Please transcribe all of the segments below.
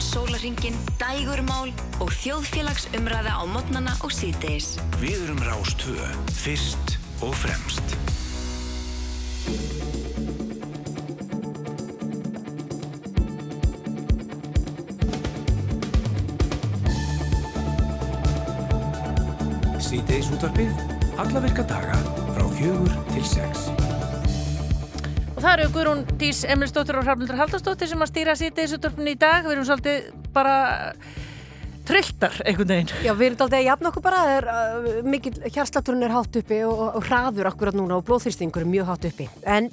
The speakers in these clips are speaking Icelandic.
allan sólaringin, dægurmál og þjóðfélagsumræða á modnana og síðdeis. Við erum Rástvö, fyrst og fremst. Sýteis útvarpið, alla virka daga frá fjögur til sex. Og það eru Guðrún Dís Emilsdóttir og Hrafnildur Haldarsdóttir sem að stýra sýteis útvarpinu í dag. Við erum svolítið bara trilltar einhvern veginn. Já, við erum aldrei að jafna okkur bara, er, uh, mikil hjarslaturinn er hátt uppi og, og hraður akkurat núna og blóðþýrstingur er mjög hátt uppi. En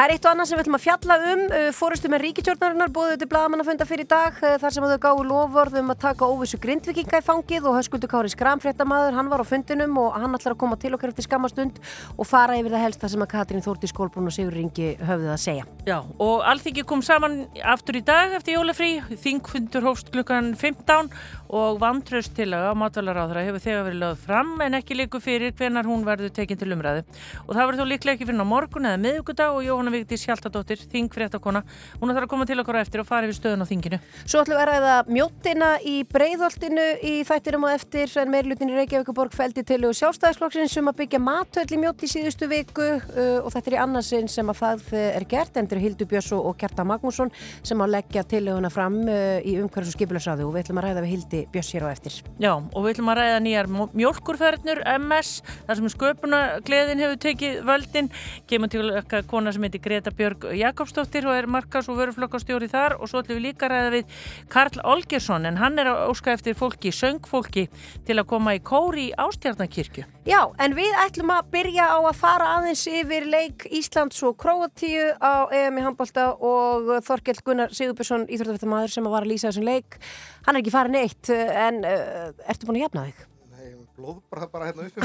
það er eitt og annað sem við ætlum að fjalla um, uh, fórustu með ríkitjórnarinnar, bóðu þetta blagamannafunda fyrir dag, uh, þar sem þau gáðu lofvörðum að taka óvissu grindvikinga í fangið og höskuldu Kári Skramfréttamaður, hann var á fundinum og hann ætlar að koma til okkar eftir skamastund og fara yfir það helst það sem að Katrín Þórti Skólbrún og Sigur Ringi höfðuð að segja. Já, og Alþingi kom saman aftur í dag eftir jólafrí, þingfundur hófst klukkan 15 og vantraust til að matvælaráðra hefur þegar verið lögð fram en ekki líku fyrir hvenar hún verður tekinn til umræðu. Og það verður þó líklega ekki fyrir morgun eða miðugudag og Jóhanna Vigdís Hjaltadóttir, þingfréttakona, hún ætlar að koma til okkur eftir og fara yfir stöðun á þinginu. Svo ætlum við að ræða mjóttina í breyðholtinu í þættinum og eftir. En meirlutin í Reykjavíkuborg feldi til og sjálfstæðisflokksins sem að byggja matöll í mjótt í síðustu viku uh, og þetta er í annarsinn sem að það er gert. Endur Hildur Björns og Kjarta Magnússon sem að leggja tilöguna fram uh, í umhverfs og skipilagsáðu og við ætlum að ræða við Hildi Björns hér á eftir. Já, og við ætlum að ræða nýjar mjölkurferðnur MS, þar sem sköpunagleðin hefur tekið völdin. Kemur til eitthvað kona sem heitir Greta Björg Jakobsdóttir og er markas og vöruflokkastjóri þar og svo ætlum við líka að ræða við Karl Olgersson en hann er að óska eftir fólki, söngfólki til að koma í kóri í Ástjarnakirkju. Já, en við ætlum að byrja á að fara aðeins yfir leik Íslands og Króatíu á EM í handbólta og Þorkell Gunnar Sigurbjörnsson, íþróttafættamæður sem að var að lýsa þessum leik. Hann er ekki farin eitt, en uh, ertu búin að jafna þig? Nei, blóð bara, bara hérna líka.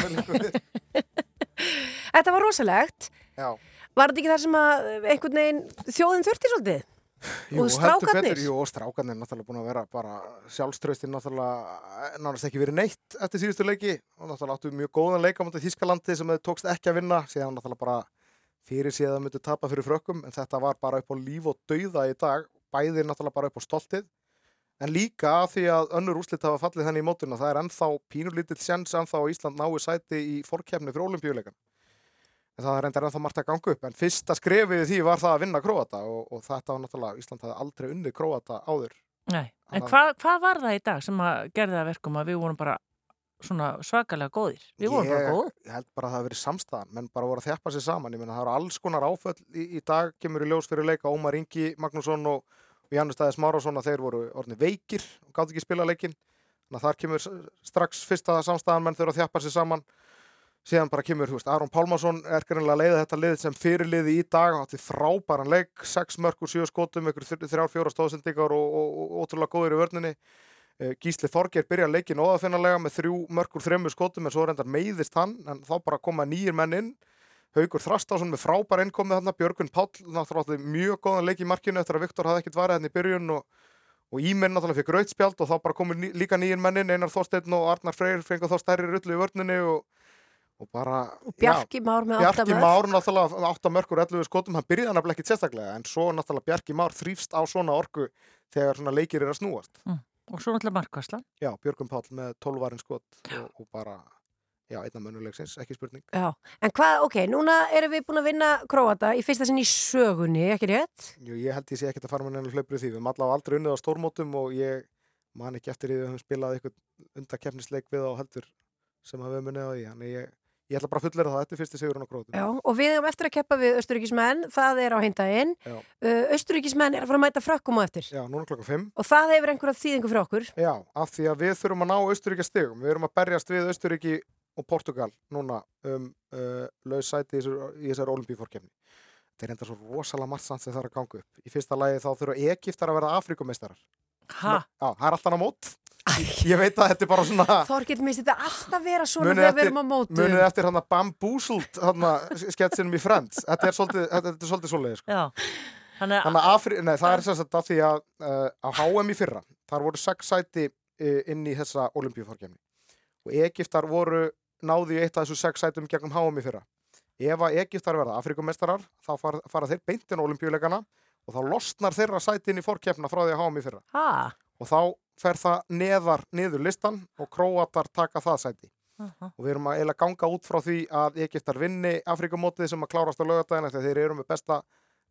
Þetta var rosalegt. Já. Var þetta ekki þar sem að einhvern veginn þjóðin þurfti svolítið? Jú, Og strákarnir? Jú, og strákarnir náttúrulega búin að vera bara sjálfströstin náttúrulega eh, nánast ekki verið neitt eftir síðustu leiki. Og náttúrulega áttu mjög góðan leik á mútið Þískalandi sem þau tókst ekki að vinna. Síðan náttúrulega bara fyrir síðan myndi tapa fyrir frökkum. En þetta var bara upp á líf og dauða í dag. Bæðir náttúrulega bara upp á stoltið. En líka af því að önnur úrslit hafa fallið henni í mótuna það er ennþá pínulítill sjens ennþá en það er enda margt að ganga upp. En fyrsta skrefið því var það að vinna Króata og, og þetta var náttúrulega, Ísland hafði aldrei unnið Króata áður. Nei, en Þannig að- hvað, hvað var það í dag sem að gerði það verkum að við vorum bara svona svakalega góðir? Við vorum bara góð. ég held bara að það hafi verið samstæðan menn bara voru að þjappa sér saman. Ég meina það eru alls konar áföll í, í dag. Kemur í ljós fyrir leika Ómar Ingi Magnússon og, og Janus Stæðis Márásson að þeir voru orðin veikir og gátt ekki spila leikin þannig að þar kemur strax fyrsta samstæðan menn þurfa að þjappa sér saman síðan bara kemur, þú veist, Aron Pálmarsson er greinlega leiða þetta lið sem fyrirliði í dag. Átti frábæran leik, sex mörgur, sjö skotum, ykkur þrjár, fjóra stóðsendingar og, og, og ótrúlega góður í vörninni. Eh, Gísli Þorgeir byrja leikin óðafinnalega með þrjú mörgur þremur skotum en svo reyndar meiðist hann en þá bara koma nýjir menn inn. Haugur Þrastásson með frábær innkomið þarna Björgun Páll náttúrulega mjög góðan leik í markinu eftir að Viktor hafði ekkert varðið hann í byrjun og, og Íminn náttúrulega fikk rautspjald og þá bara komur líka nýjir menn inn Einar Þorsteinn og Arnar Freyr fengur þá stærri rullu í vörninni og, og bara Og Bjarki Már með átta Bjarki mörk. Már náttúrulega átta mörkur 11 skotum, hann byrjaði hann ekkert sérstaklega en svo náttúrulega Bjarki Már þrýfst á svona orku þegar svona leikir er að snúast Og svo náttúrulega markværslan. Já, Björgum Páll með 12 varinn skot og, og bara, já, einna mönulegsins, ekki spurning. Já, en hvað, ok, núna erum við búin að vinna Króata í fyrsta sinn í sögunni, ekki rétt? Jú, ég held ég sé ekkert að fara með nefnir hlaupur í því. Við erum allavega aldrei unnið á stórmótum og ég man ekki eftir því við höfum spilað eitthvað undakefnisleik við á heldur sem að við höfum unnið á því. Þannig ég, ég ætla bara að fullera það, þetta er fyrsti sigurinn á krótum. Já, og við erum eftir að keppa við Östuríkismenn, það er á. Já. Uh, Östuríkismenn er að fara að mæta frökkum á eftir. Já, núna klokka 5. Og það hefur einhverja þýðingu fyrir okkur. Já, af því að við þurfum að ná Austuríkja stigum. Við erum að berjast við Austuríki og Portugal núna um uh, laus sæti í þessar- olimpíuforkefni. Þetta er enda svo rosalega margt samt sem það er að ganga upp. Í fyrsta lagi þá þurfa Egiptar að verða Afrikumeistarar. Ha? Já, það er alltaf á mót. Ég veit að þetta er bara svona... Þorgett minnst þetta alltaf vera svona Munið þegar við eftir- erum á mótu. Munið eftir hann að bambúsult sketsinum í Friends. Þetta er svolítið, er svoleiði, sko. Já. Þannig að Afri, nei, það er af því að uh, á HM í fyrra, þar voru sex sæti uh, inn í þessa olimpíuforkjæmni og Egiptar voru náði eitt af þessu sex sætum gegnum HM í fyrra. Ef að Egiptar verða Afrikumestarar, þá fara, fara þeir beintin olimpíuleikana og þá losnar þeirra sæti inn í forkjæmna frá því að HM í fyrra. Ha? og þá fer það neðar niður listan og Króatar taka það sæti Aha. og við erum að eiginlega ganga út frá því að Egyptar vinni Afrikumótið sem að klárast á lögadagina þegar þeir eru með besta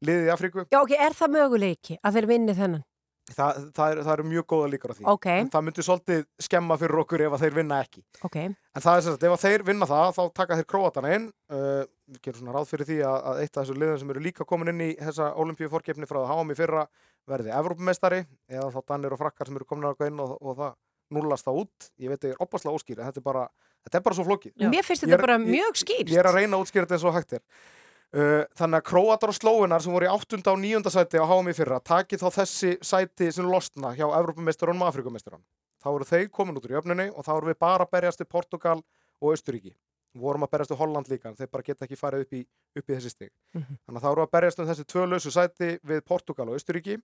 liðið í Afriku Já, ok, er það möguleiki að þeir vinni þennan? Þa, það, er, eru mjög góða líkur á því Ok, en það myndi svolítið skemma fyrir okkur ef þeir vinna ekki ok. en það er sem sagt, ef þeir vinna það þá taka þeir Króatana inn uh, við gerum svona ráð fyrir því að, að eitt af þessu liðum sem eru líka komin inn í þessa olimpíu fórkeppni frá háum í fyrra verði Evrópumestari eða þá Danir og Frakkar sem eru komin að inn og, og það nullast það út ég veit að ég er opaslega óskýr en þetta er bara, þetta er bara svo flókið Já. Mér finnst þetta bara mjög skýrt. ég er að reyna að útskýra þetta eins og hægt er uh, þannig að Króatar og Slóinar sem voru í 8. og 9. sæti á HM í fyrra taki þá þessi sæti sem losna hjá Evrópumesturunum og Afrikumesturunum þá eru þeir komin út úr jöfnunni og þá eru við bara berjast í Portugal og Austuríki við vorum að berjast í Holland líka en þeir bara geta ekki farið upp í, upp í þessi stig Mhm. þannig að þá eru að berjast um þessi tvö lausu sæti við Portugal og Austuríki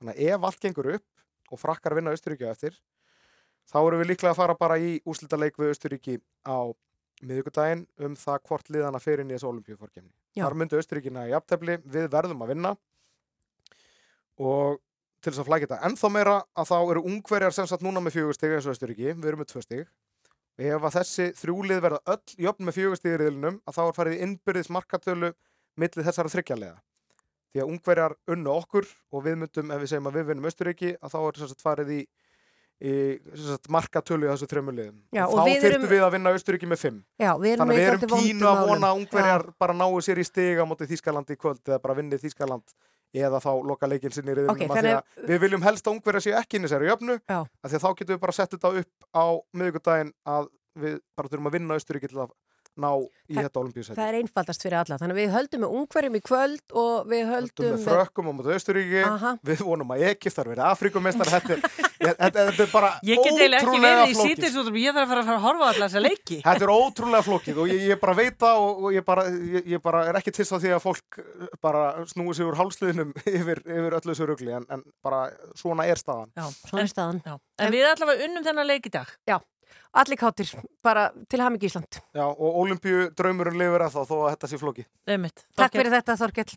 þannig að ef allt gengur upp og frakkar vinna Austuríki á eftir þá eru við líklega að fara bara í úslitaleik við Austuríki á miðvikudaginn um það hvort liðana fer inn í þessu olimpíuforkemni. Já. Þar myndi Austuríkina í aftefli, við verðum að vinna og til þess að flækja þetta ennþá meira að þá eru ungverjar sem sagt núna með fjögur stig eins og Austuríki, við erum með tvö stig ef að þessi þrjúlið verða öll jöfn með riðlunum að þá er farið innbyrðis markatölu millið þessara þryggjarlega því að ungverjar unnu okkur og við myndum, ef við segjum að við vinnum Austuríki að þá er sem sagt farið í, í sagt, markatölu í þessu þremur liðum. Já, og þá erum- við að vinna Austuríki með fimm. Já, við Þannig að við erum pínu að vona að ungverjar bara náu sér í stig á móti Þískalandi í kvöld eða bara vinni Þískaland eða þá loka leikinn sinni í riðinum Ok, okay, þannig við viljum helst að ungverjar séu ekki inn í sér því að þá getum við bara sett þetta upp á miðvikudaginn að við bara þurfum að vinna Austuríki til að ná í Það- þetta olimpíusæti. Það er einfaldast fyrir alla. Þannig að við höldum með ungverjum í kvöld og við Höldum höldum með frökkum á móti Austuríki, Aha. við vonum að Egypt þar verið Afrikumestar, þetta, er- ég- þetta, þetta er bara Ég get eiginlega ekki ótrúlega verið í flókið. sítinsútum, ég þarf að fara að fara að horfa á alla þessa leiki. Þetta er ótrúlega flókið og ég, ég bara veit það og, og ég, bara, ég, ég bara er ekki til því að fólk bara snúi sig úr hálsliðnum yfir, yfir öllu þessu rugli en, en bara svona er staðan. Já, Svona en, er staðan. já. en við allavega unnum þennan leik í dag. Allir káttir, bara til hamingi Ísland. Já, og olimpíu draumurinn lifir að þá þó að þetta sé flókið. Einmitt. Takk Þorkell. fyrir þetta Þorkell.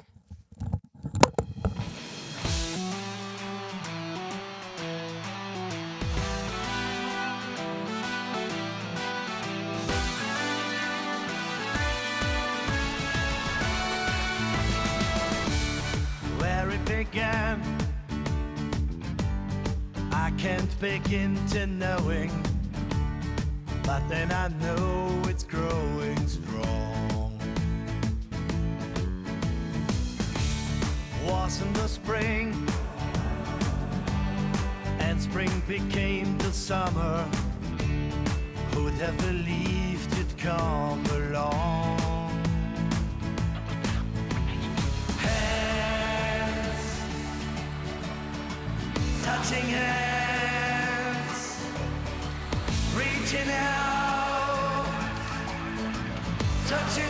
where it began. I can't begin to knowing, but then I know it's growing strong. Wasn't the spring, and spring became the summer. Who'd have believed it'd come along? hands, touching hands, reaching out, touching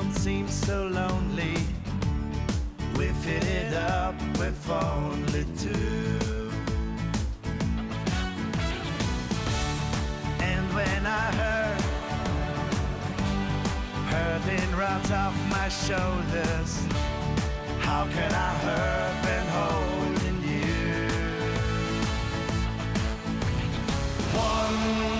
don't seem so lonely. We fit it up with only two. And when I heard hurting runs off my shoulders. How can I hurt when holding you? One,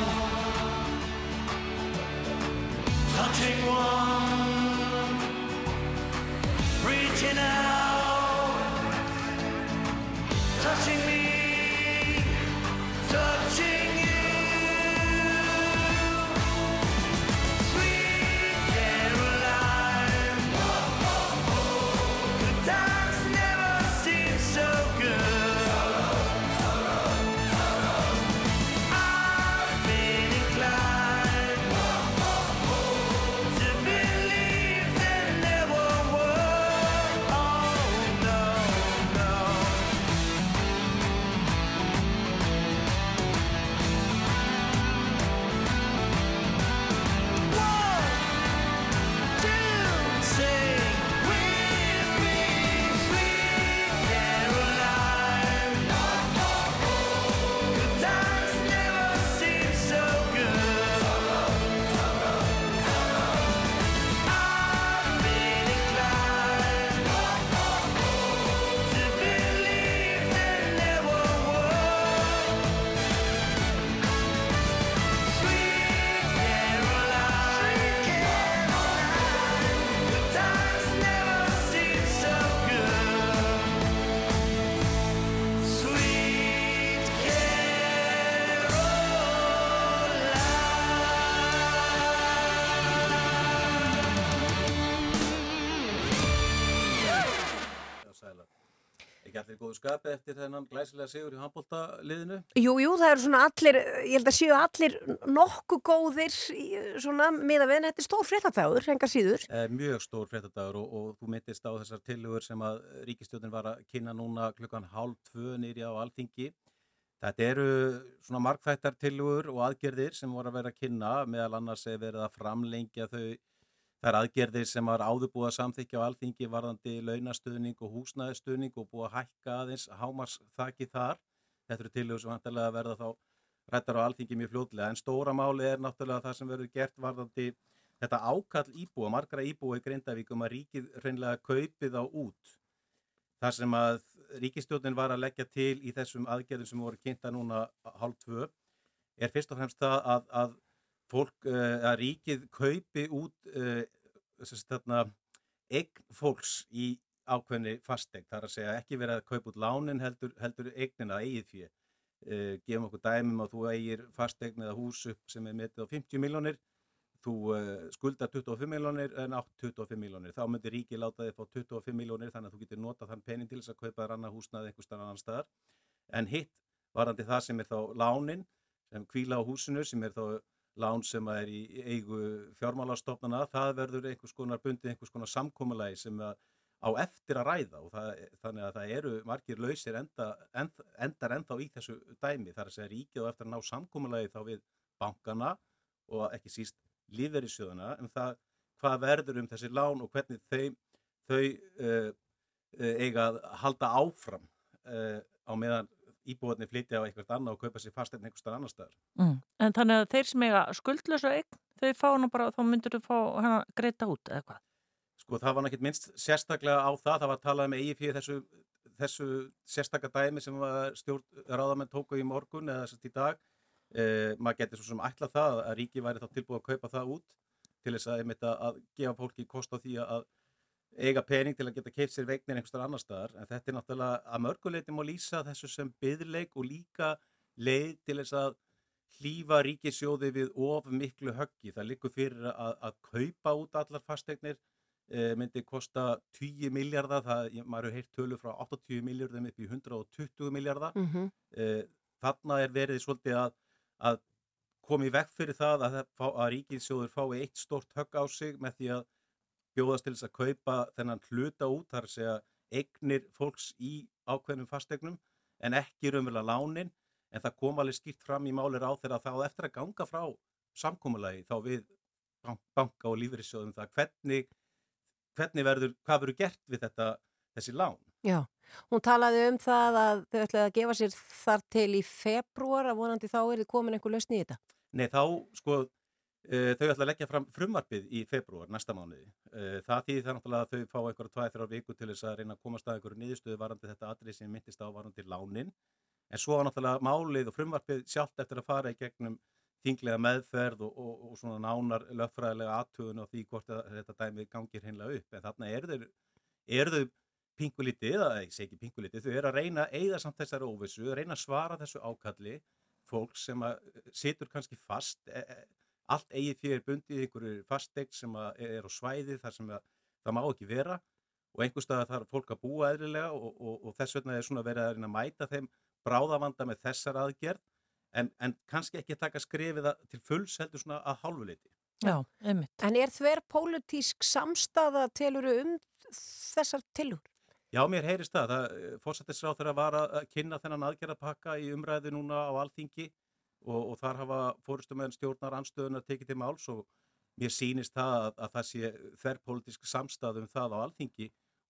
skapi eftir þennan glæsilega sigur í handbóltaliðinu? Jú, jú, það eru svona allir, ég held að séu allir nokkuð góðir svona miða við en þetta er stór fréttafæður, hengar síður. Eh, mjög stór fréttadagur og, og þú myndist á þessar tilugur sem að ríkistjóðin var að kynna núna klukkan hálf tvö nýri á Alþingi. Þetta eru svona markþættar tilugur og aðgerðir sem voru að vera að kynna meðal annars er verið að framlengja þau Það er aðgerðir sem var áður búið að samþykja á alþingi varðandi launastuðning og húsnæðistuðning og búið að hækka aðeins hámars þakki þar. Þetta eru tilhjóð sem vantarlega verða þá rættar á alþingi mjög fljóðlega. En stóra máli er náttúrulega það sem verður gert varðandi þetta ákall íbúa, margra íbúa í Grindavíkum að ríkið reynlega kaupið á út. Það sem að ríkistjóðin var að leggja til í þessum aðgerðum sem voru kynnta núna hálf tvö er fyrst og fremst það að, að fólk, uh, að ríkið kaupi út uh, þarna, eign fólks í ákveðni fastegn, þar að segja ekki verið að kaupa út lánin heldur, heldur eignina eigið fyrir. Uh, gefum okkur dæmum að þú eigir fastegn eða hús upp sem er metið á 50 miljónir, þú skuldar 25 miljónir en átt 25 miljónir. Þá myndir ríkið láta þig fá 25 miljónir þannig að þú getur notað þann pening til þess að kaupa þér annað húsnað einhver starf annan staðar. En hitt varandi það sem er þá lánin sem kvíla á húsinu sem er þá lán sem er í eigu fjármálastofnana, það verður einhvers konar bundið, einhvers konar samkómulagi sem á eftir að ræða og það, þannig að það eru margir lausir enda, end, endar ennþá í þessu dæmi. Þar að segja ríkið og eftir að ná samkómulagi þá við bankana og ekki síst lífverðisjöðuna en um það hvað verður um þessi lán og hvernig þau, þau uh, eiga að halda áfram uh, á meðan íbúðinni flytja á eitthvað annað og kaupa sér fastinn einhverstar annar staðar. Mm. En þannig að þeir sem eiga skuldlösa eign, þau fá nú bara, þá myndur þau fá hana greita út eða hvað? Sko það var náttúrulega minnst sérstaklega á það, það var talað með um fyrir þessu, þessu sérstaklega dæmi sem ráðamenn tóku í morgun eða þessast í dag. Eh, maður getur svo sem ætla það að ríki væri þá tilbúið að kaupa það út til þess að, að, að gefa fólki kost á því að eiga pening til að geta keift sér vegnir einhverstar annar staðar en þetta er náttúrulega að mörguleiti má lýsa þessu sem byðleik og líka leið til þess að hlýfa ríkisjóði við of miklu höggi. Það likur fyrir að, að kaupa út allar fastegnir e, myndi kosta 10 miljardar, það, maður hefur heilt tölu frá 80 miljardum upp í 120 miljardar. Mm -hmm. e, þarna er verið svolítið að, að komi vekk fyrir það að, að ríkisjóður fái eitt stort högg á sig með því að bjóðast til þess að kaupa þennan hluta út, þar að segja eignir fólks í ákveðnum fastegnum en ekki raunverulega lánin en það kom alveg skýrt fram í málir á þeirra þá eftir að ganga frá samkómulagi þá við banka og lífeyrissjóðum það hvernig, hvernig verður, hvað verður gert við þetta, þessi lán. Já, hún talaði um það að þau ætlaði að gefa sér þar til í februar að vonandi þá er þið komin einhver lausni í þetta. Nei, þá sko þau ætla að leggja fram frumvarpið í februar næsta mánuði. Eh, það þýðir það náttúrulega að þau fá einhverja tvæð þrjá viku til þess að reyna að komast að einhverju niðurstöðu varandi þetta atrið sem myndist á varandi lánin. En svo náttúrulega málið og frumvarpið sjálft eftir að fara í gegnum þinglega meðferð og, og, og svona nánar lögfræðilega aðtugun og því hvort þetta dæmið gangir hinnlega upp. En þarna er þau, er þau pingulítið, eða ég segi ekki pingulítið, þau eru að reyna að eigða samt þessari óvissu, reyna að svara þessu ákalli fólk sem situr kannski fast, e, e, allt eigið fyrir bundið einhverju fastegn sem er á svæði þar sem það má ekki vera og einhver stað þarf fólk að búa eðlilega og, og, og þess vegna er svona verið að reyna að mæta þeim bráðavanda með þessar aðgerð en, en kannski ekki taka skrifið til fulls heldur svona að hálfuleiti. Já, einmitt. En er þver pólitísk samstaða teluru um þessar tilur? Já, mér heyrist það. það Fórsættisráð þeirra var að kynna þennan aðgerðapakka í umræðu núna á Alþingi og, og þar hafa fórustumöðin stjórnar anstöðun að tekið til máls og mér sýnist það að, að það sé þerrpolítisk samstæðum það á alþingi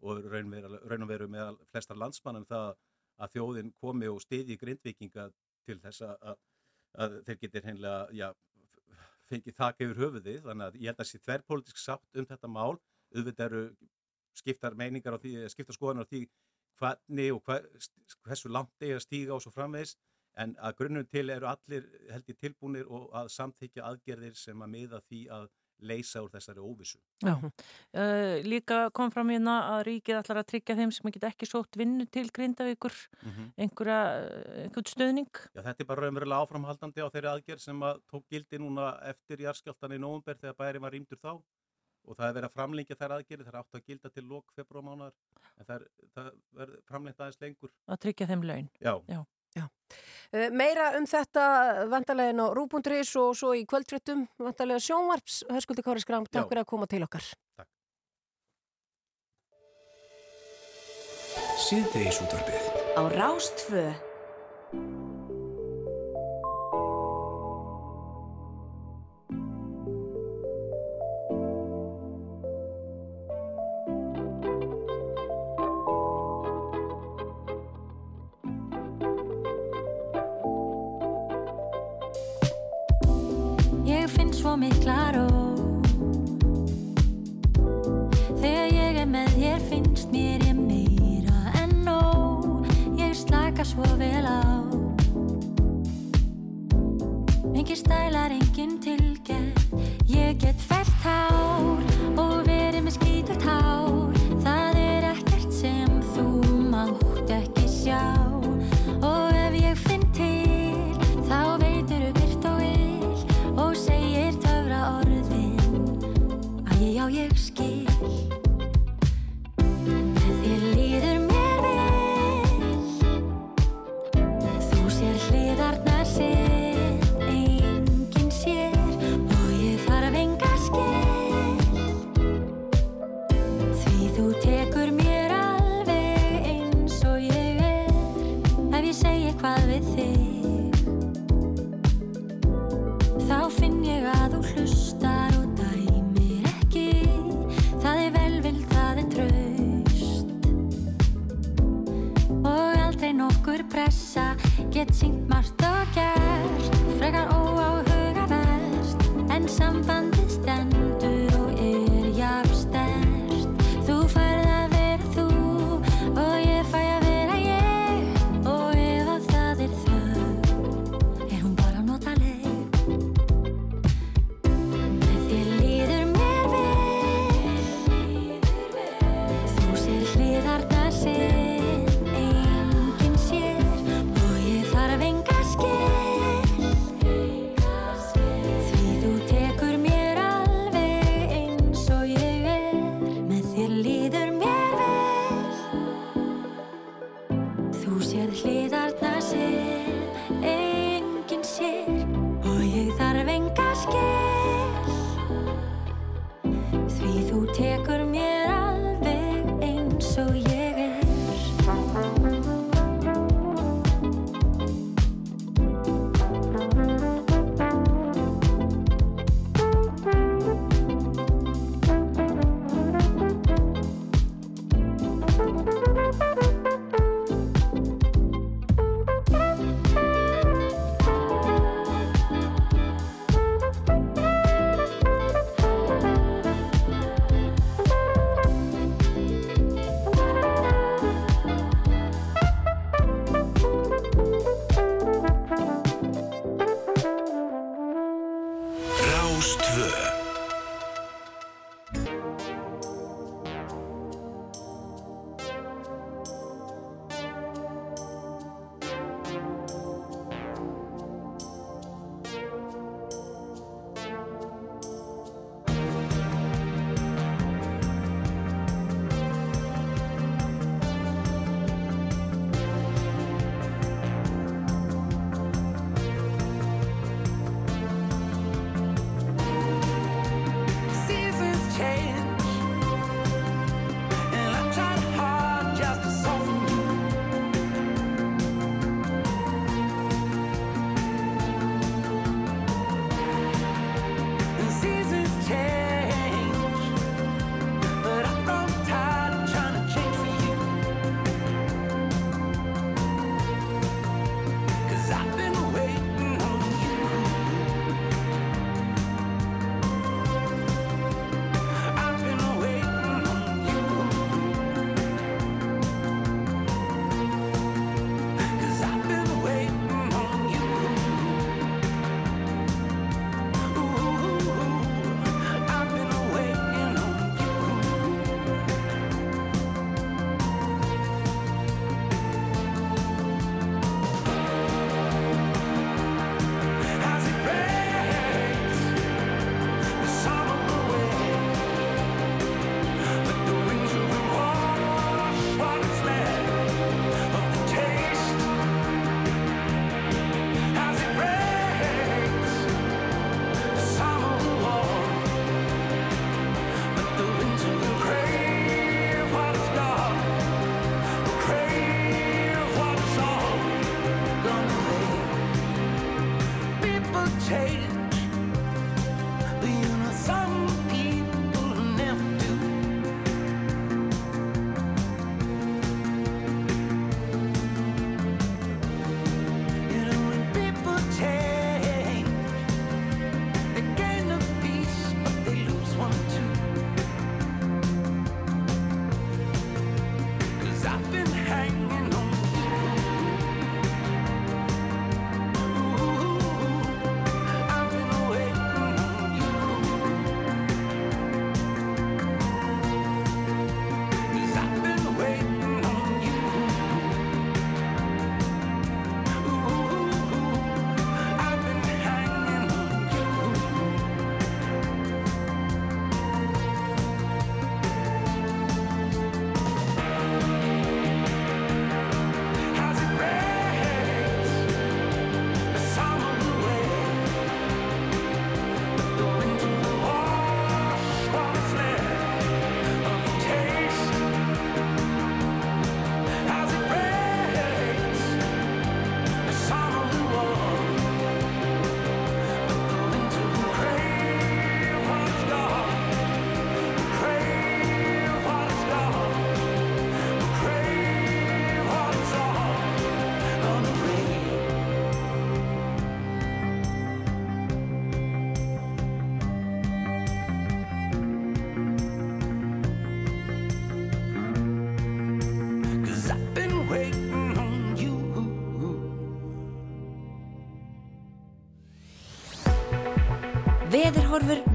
og raun og veru með flestar landsmannum það að þjóðin komi og stiði grindvikinga til þess að, að þeir getur hennilega, já, fengið þakka yfir höfuði, þannig að ég held að sé þerrpolítisk sátt um þetta mál, auðvitað eru skiptar meiningar á því, skiptar skoðanar á því hvernig og hver, hversu langt eigi að stíga og svo framvegs En að grunnum til eru allir held í tilbúinir og að samþykja aðgerðir sem að miða því að leysa úr þessari óvissu. Já, uh, líka kom fram hérna að ríkið ætlar að tryggja þeim sem ekki sótt vinnu til grindavíkur, mm -hmm. einhverja, eh, einhvern stöðning. Já, þetta er bara raunverulega áframhaldandi á þeirri aðgerð sem að tók gildi núna eftir járskjáltan í nógumber þegar bæri var rýmdur þá og það er verið að framlengja þær aðgerði, það er átt að gilda til lok februarmánar, en það er, það er framlengt aðeins lengur. Að tryggja þeim laun. Já. Já. Eh, meira um þetta vantarlegin á Rúbundurís og svo í kvöldfrittum vantarlega sjónvarps. Hörskuldi Kári Skram, takk fyrir að koma til okkar. Takk. Síðdeisútvarfið á Rástföð.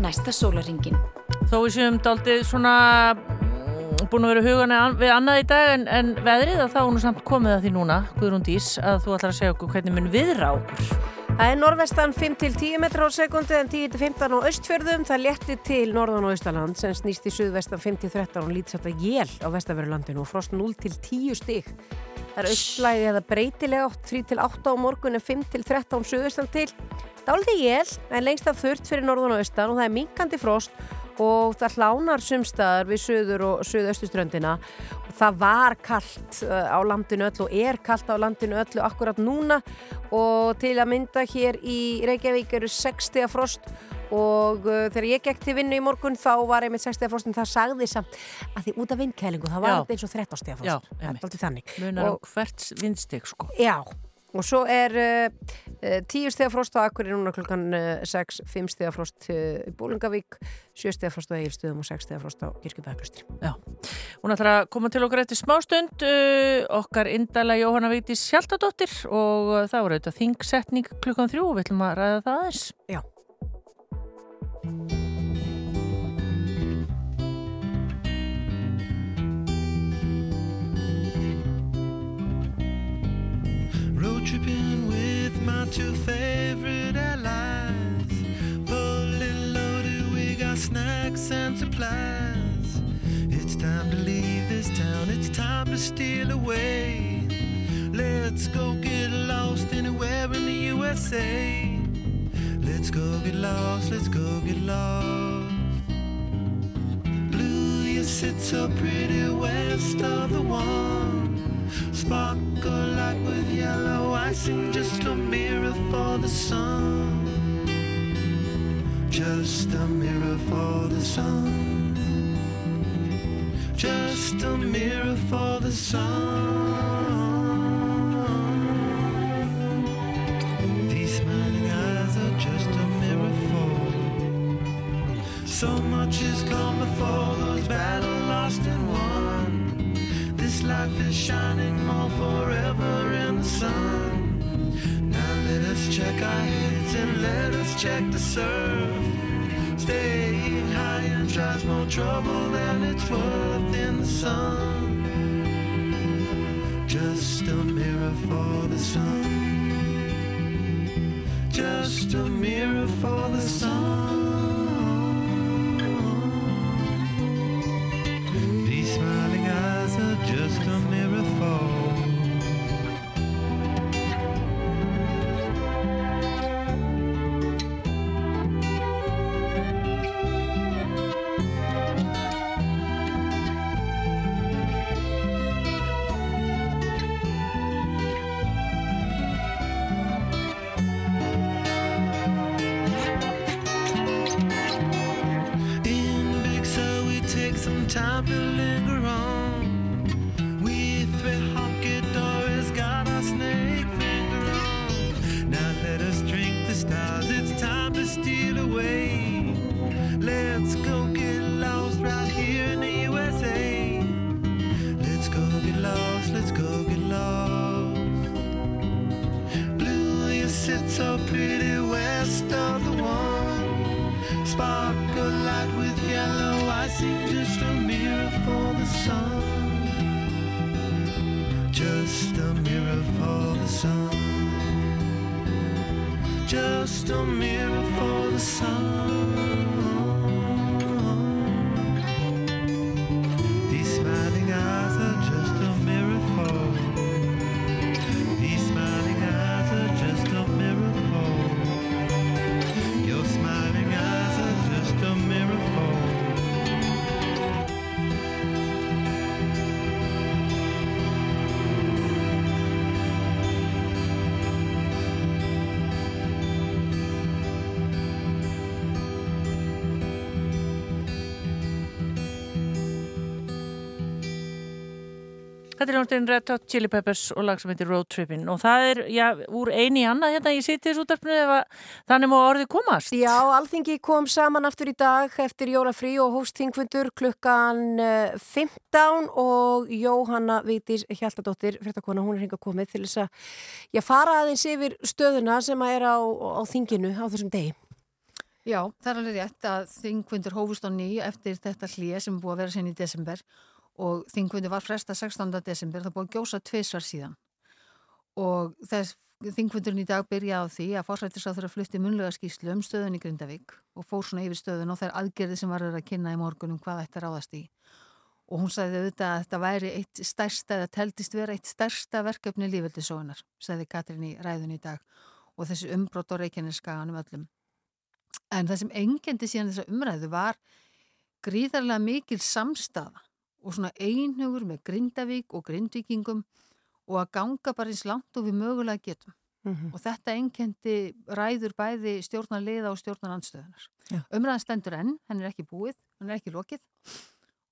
Næsta sólaringin. Þó við séum daldið svona mm, búin að vera hugana við annað í dag en, en veðrið að þá er nú samt komið að því núna, Guðrún Dís, að þú ætlar að segja okkur hvernig mun viðra okkur. Það er norvestan 5-10 metrar á sekundi en 10-15 á östfjörðum. Það létti til norðan og austaland sem snýst í suðvestan 5-13 og lítið þetta jél á vestavörulandinu og frost 0-10 stig. Það er austlægi eða breytilega 3-8 á morgun en 5-13 suðvestan til. Dálítið jél en lengst af þurft fyrir norðan og austan og það er minkandi frost og það hlánar sumstaðar við söður og söðaustuströndina og það var kallt á landinu öllu og er kallt á landinu öllu akkurat núna og til að mynda hér í Reykjavík eru 60 frost og uh, þegar ég gekk til vinnu í morgun þá var einmitt 60 frost en það sagði samt að því út af vindkælingu það var Já. þetta eins og 13 stiga Já, frost það er alltaf þannig Munar Og- á hvert vindstig, sko. Já, og svo er uh, uh, 10 stiga frost á Akkurir núna klukkan uh, 6, 5 stiga frost uh, í Bólingavík, 7 stiga frost á Egilstöðum og 6 stiga frost á Kirkjubæðaklustri. Hún ætlar að koma til okkur eftir smástund, uh, okkar indala Jóhanna Vigdís Hjaltadóttir og uh, það voru auðvitað þingsetning klukkan þrjú, við ætlum að ræða það aðeins. Já. Road tripping with my two favorite allies. Fully loaded, we got snacks and supplies. It's time to leave this town, it's time to steal away. Let's go get lost anywhere in the USA. Let's go get lost, let's go get lost. Blue, you sit so pretty west of the one. Sparkle like with yellow icing, just a mirror for the sun. Just a mirror for the sun. Just a mirror for the sun. So much has come before those battles lost and won. This life is shining more forever in the sun. Now let us check our heads and let us check the surf. Staying high and tries more trouble than it's worth in the sun. Just a mirror for the sun. Just a mirror for the sun. Þetta er hljómsveitin Red Hot Chili Peppers og lag sem heitir Road Trippin og það er, já, úr eini í annað hérna í ef að þannig má orðið komast. Já, Alþingi kom saman aftur í dag eftir jólafrí og hóst þingfundur klukkan eh, 15 og Jóhanna Vítis Hjaltadóttir, fréttakona, hún er hinga komið til þess að já, fara aðeins yfir stöðuna sem að er á, á þinginu á þessum degi. Já, það er alveg rétt að þingfundur hófust á ný eftir þetta hlýja sem búið að vera sen í desember og þingfundur var fresta 16. desember, það búið að gjósa tveisvar síðan og þess þingfundurinn í dag byrja á því að fórsættisáþur að flutti munlega skýslu um stöðun í Grindavík og fór svona yfir stöðun og þær aðgerði sem var að kynna í morgun um hvað þetta ráðast í og hún sagði auðvitað að þetta væri eitt stærsta, eða teldist vera eitt stærsta verkefni lífveldisóðunar, sagði Katrín í ræðun í dag og þessi umbrott á Reykjaneskaganum öllum. En það sem engendi síðan þessa umræðu var gríðarlega mikil samstafa og svona einhugur með Grindavík og Grindvíkingum og að ganga bara eins langt og við mögulega getum. Mhm. Og þetta einkendi ræður bæði stjórnarliða og stjórnarandstöðunar. Já. Umræðan stendur enn, henn er ekki búið, henn er ekki lokið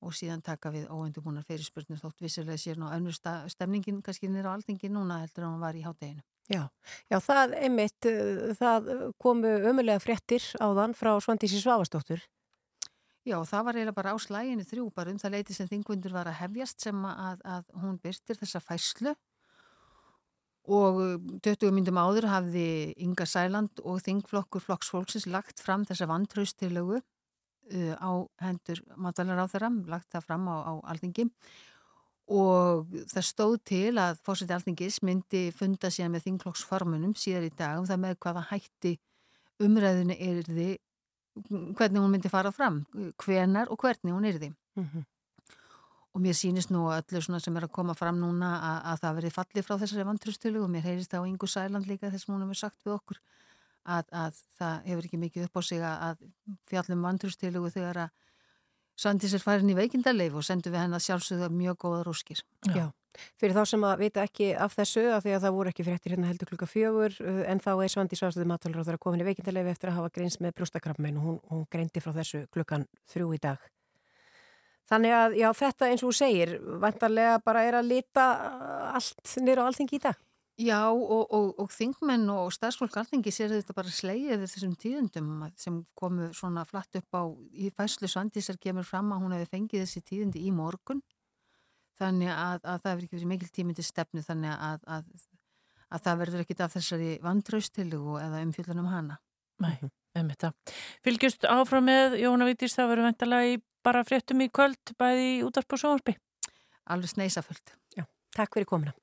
og síðan taka við óundubúnar fyrirspurnir þótt vissilega sér ná önnur stemningin kannski nýra á alþingi núna heldur en hún var í hátteginu. Já, já, það einmitt, uh, það komu ömulega fréttir áðan frá Svandísi Svavastóttur. Já, það var eiginlega bara á slæginu þrjú bara um það leiti sem þingfundur var að hefjast sem að, að hún byrtir þessa fæslu og uh, 20 myndum áður hafði Inga Sæland og þingflokkur flokksfólksins lagt fram þessa vantraustilögu uh, á hendur matalar á þeirra, lagt það fram á, á alþingi. Og það stóð til að fórseti alþingis myndi funda síðan með þingflokksformunum síðar í dag um það með hvaða hætti umræðinu er því hvernig hún myndi fara fram, hvenar og hvernig hún er því. Mhm. Og mér sýnist nú öllu sem er að koma fram núna að, að það verið fallið frá þessari vantröstölu og mér heyrist það á Ingu Sæland líka þess að hún hefur sagt við okkur að, að það hefur ekki mikið upp á sig að, fjallum vantröstölu þegar að Sandís er farin í veikindarleif og sendur við henn að sjálfsögða mjög góða rúskir. Já. Fyrir þá sem að vita ekki af þessu að því að það voru ekki fréttir hérna heldur klukka fjögur uh, en þá er Svandi Svástöðu matalur er komin í veikindalegi eftir að hafa greins með brjóstakrafmein og hún, hún greindi frá þessu klukkan þrjú í dag. Þannig að já þetta eins og þú segir vantarlega bara er að lita uh, allt nýra á alþingi í dag. Já og, og, og þingmenn og starfsfólk alþingi sér þetta bara slegið þessum tíðundum að- sem komu svona flatt upp á í fæslu Svandísar kemur fram að hún hefði fengið þessi tíðundi í morgun þannig að, að það hefur ekki verið mikil tími til stefnu þannig að, að, að það verður ekkit af þessari vandraustilugu eða umfjöldunum hana. Nei, um þetta. Fylgjust áfram með Jóna Vítís, það verður veintalega í bara fréttum í kvöld, bæði í útarp og sjónvarpi. Alveg sneisafullt. Takk fyrir komuna.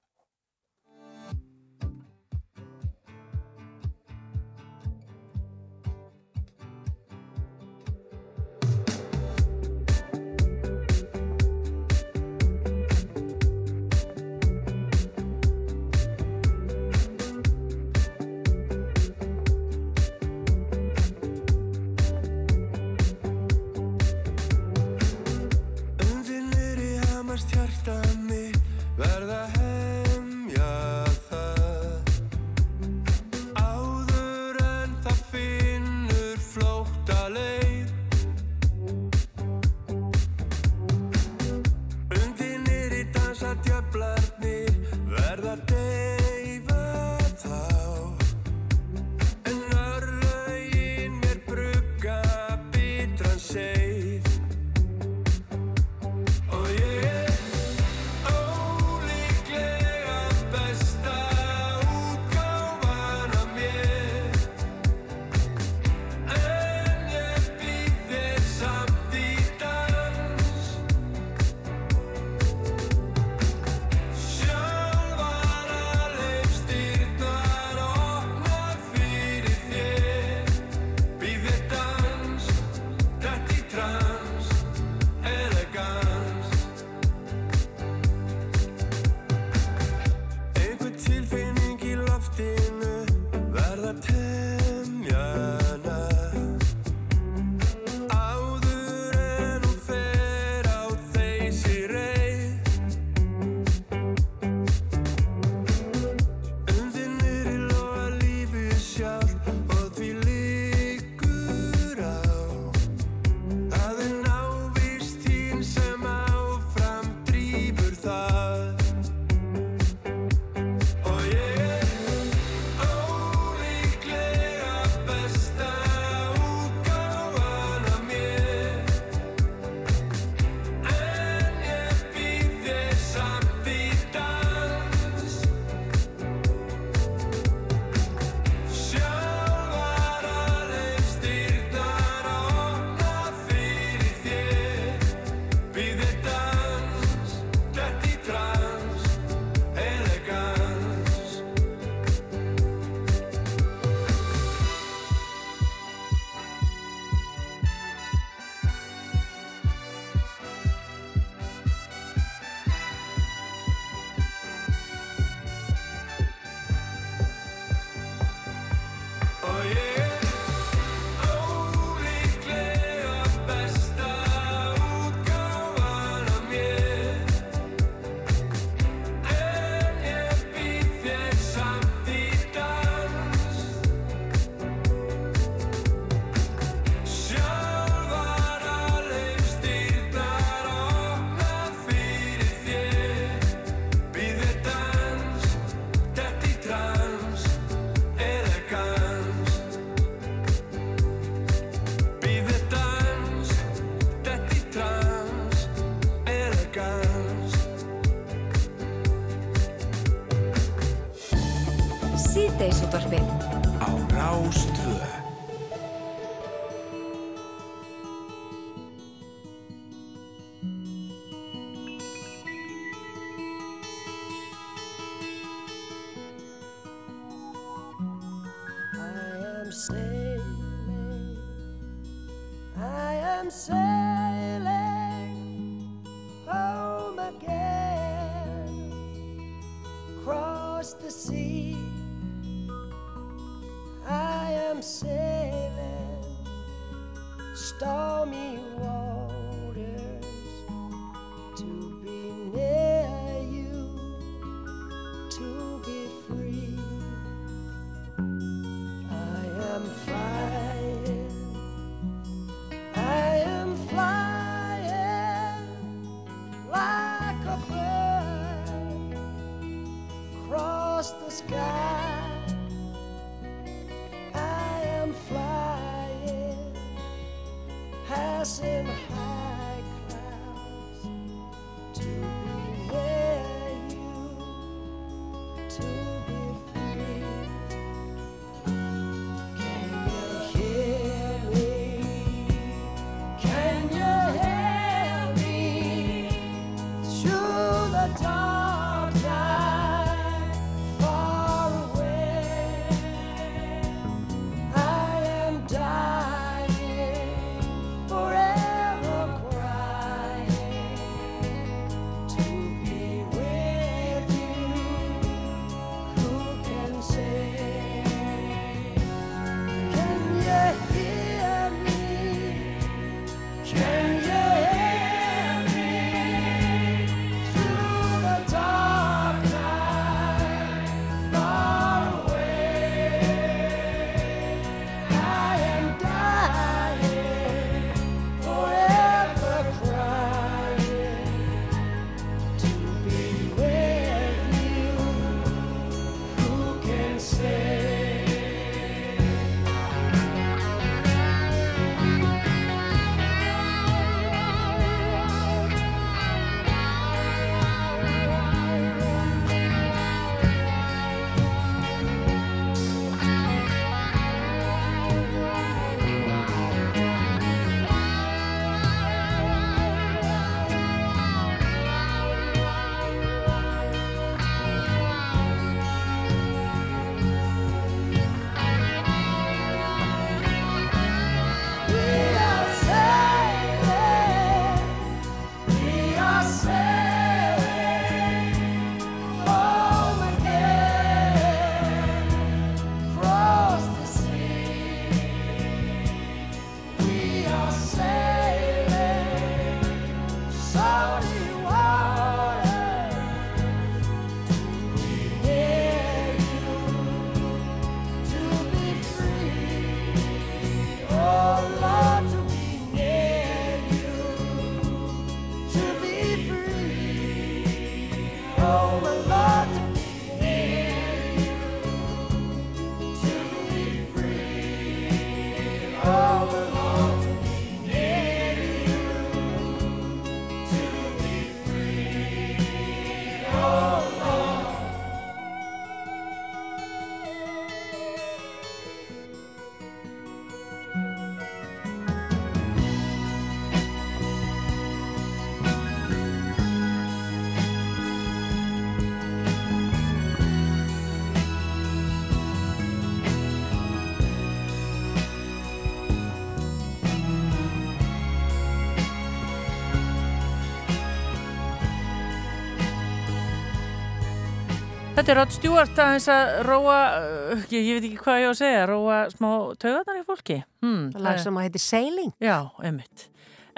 Þetta er Rod Stewart aðeins að róa, uh, ég, ég veit ekki hvað ég á að segja, róa smá taugarnar í fólki. Hmm, Lag sem að heitir Sailing. Já, einmitt.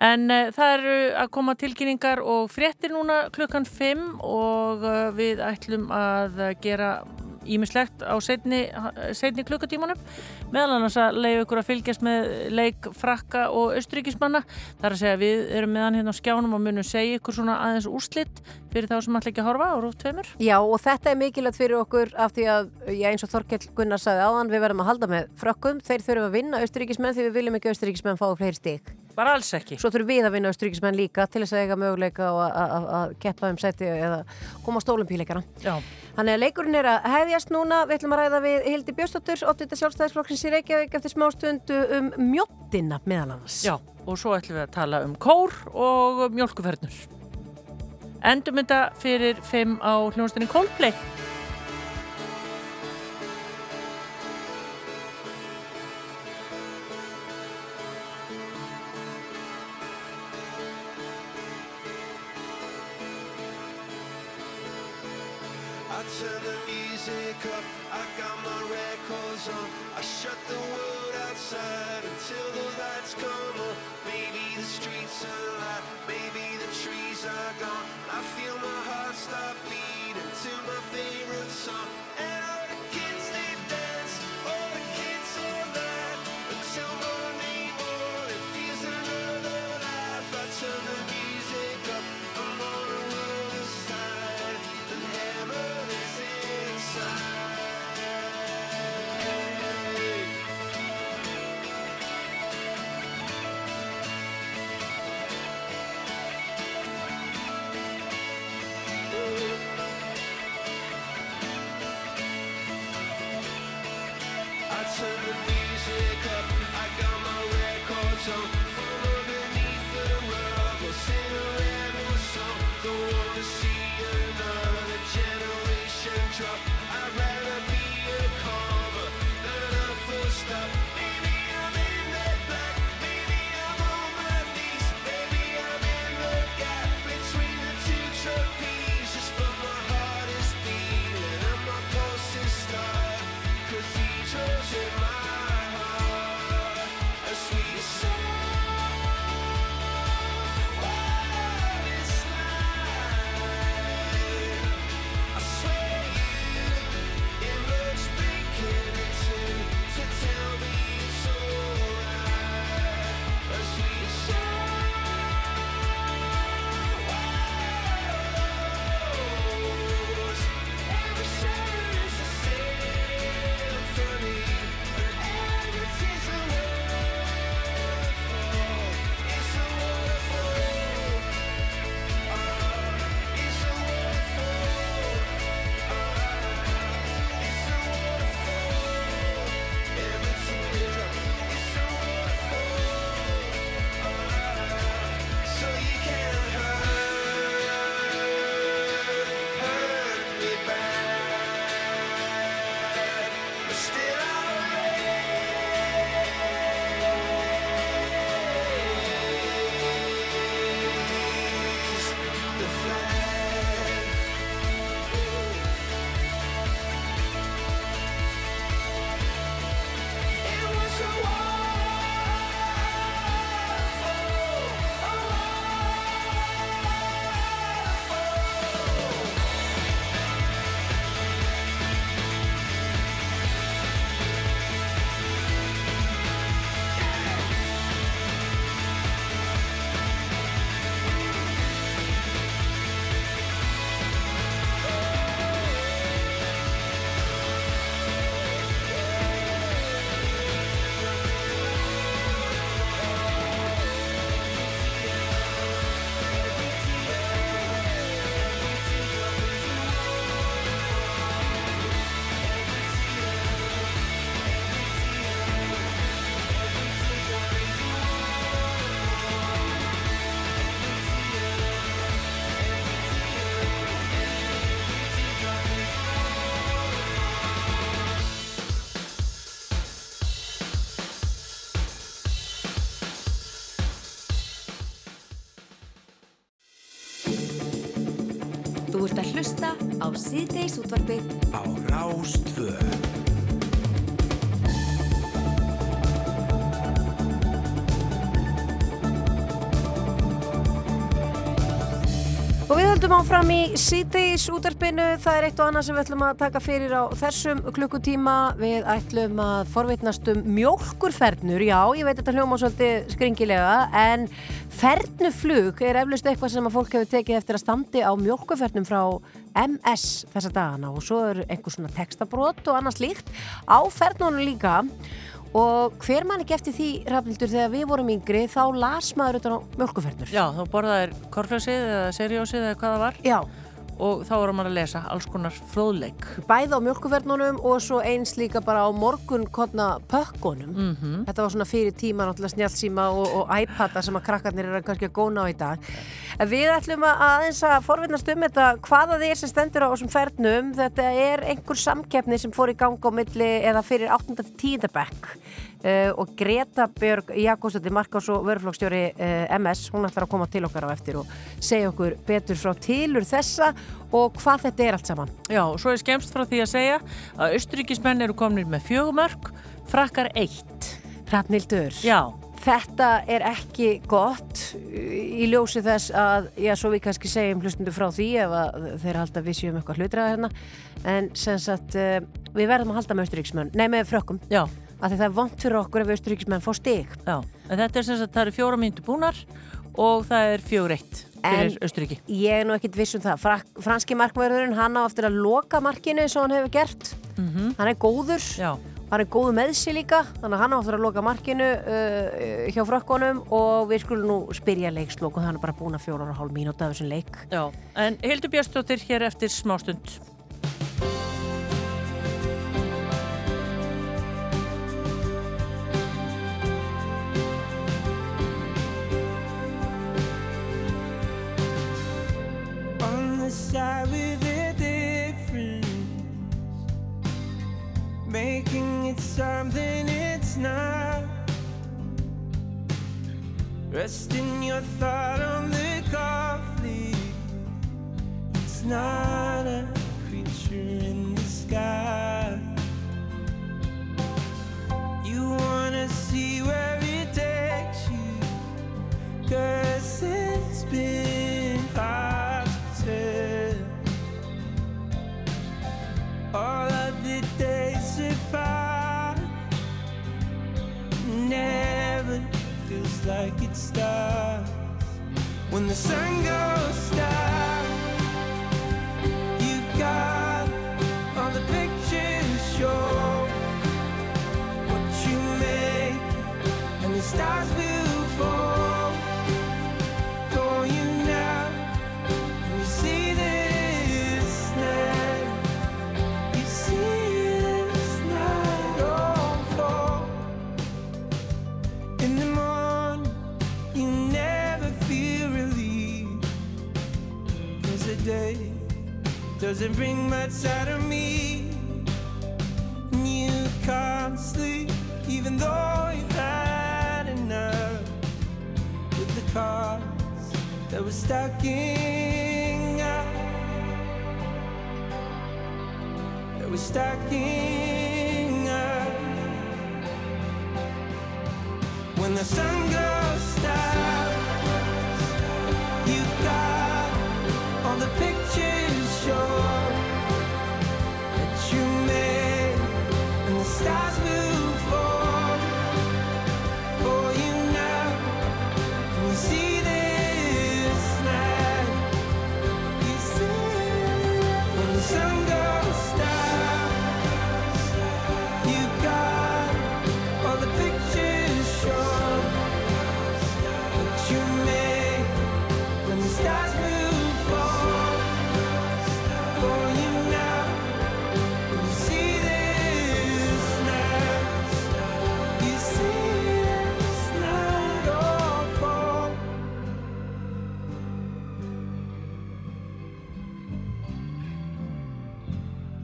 En uh, það eru að koma tilkynningar og fréttir núna klukkan 5 og uh, við ætlum að gera ímislegt á setni, setni klukkutímanum. Meðal annars að leiðu ykkur að fylgjast með leik frakka og austríkismanna þar að segja við erum meðan hérna á skjánum og munum segja ykkur svona aðeins úrslitt fyrir þá sem ætla ekki horfa á rúf tveimur. Já og þetta er mikilvægt fyrir okkur af því að, já eins og Þorkell Gunnar sagði áðan, við verðum að halda með frökkum, þeir þurfum að vinna austuríkismenn því við viljum ekki austuríkismenn fá fleiri stík. Bara alls ekki. Svo þurfum við að vinna austuríkismenn líka til þess að eiga möguleika að- keppa um seti eða koma á stólumpíleikana. Já. Þannig að leikurinn er að hefjast núna, við ætlum að ræða við Hildi Björnsdóttur, 8. sjálfstæðisflokksins í Reykjavík eftir smástundu um mjóttina meðal annars. Já, og svo ætlum við að tala um kór og mjölkufernur. Endum þetta fyrir 5 á hljónstinni Coldplay. Streets alive, maybe the trees are gone. I feel my heart stop síðdeis útvarpið á Rástvö. Og við höldum áfram í síðdeis útarpinu, það er eitt og annað sem við ætlum að taka fyrir á þessum klukkutíma. Við ætlum að forvitnast um mjólkurfernur, já, ég veit þetta hljóma svolítið skringilega, en fernuflug er eflust eitthvað sem að fólk hefur tekið eftir að standi á mjólkurfernum frá MS þessa dagana og svo er einhver svona textabrót og annað slíkt á fernunum líka og hver mann ekki eftir því Rafnildur þegar við vorum yngri þá las maður utan á mjölkufernur Já, þá borðaðir korflösið eða seriósið eða hvað það var. Já. Og þá vorum maður að lesa alls konar fróðleik. bæði á mjölkufernunum og svo eins líka bara á morgun kodna pökkunum Mhm. þetta var svona fyrir tíma náttúrulega snjálfsíma og, og iPada sem að krakkarnir eru kannski að góna á í dag en við ætlum að aðeins að forvinnast um þetta hvaða þið er sem stendur á þessum fernum þetta er einhver samkeppni sem fór í gang á milli eða fyrir 8. til 10. bekk Uh, og Greta Björg Jakobsdóttir Markás og vöruflokksstjóri uh, MS hún ætlar að koma til okkar á eftir og segja okkur betur frá tilur þessa og hvað þetta er allt saman Já, og svo er skemst frá því að segja að austríkismenn eru kominir með fjögumörk, frakkar eitt. Hrafnildur Já. Þetta er ekki gott í ljósi þess að, já, svo við kannski segjum hlustundu frá því ef þeir halda við séum eitthvað hlutraða hérna en sem sagt, uh, við verðum að halda með austuríkismenn, nei með frökkum Já. Að það er vont fyrir okkur ef austuríkismenn fá stig Já, en þetta er sem sagt, það eru fjóra mínútu búnar og það er fjögur eitt fyrir Östuríki. ég er nú ekkit viss um það Fra franski markmörðurinn, hann á eftir að loka markinu eins og hann hefur gert Mhm. hann er góður Já. hann er góður með sig líka þannig að hann á eftir að loka markinu uh, hjá frökkunum og við skulum nú spyrja leikslok og hann er bara búin að fjórar og hálf mínúta af þessum leik Já, en Hildur Björnsdóttir hér eftir smástund. Side with a difference, making it something it's not. Resting your thought on the conflict, it's not a creature in the sky.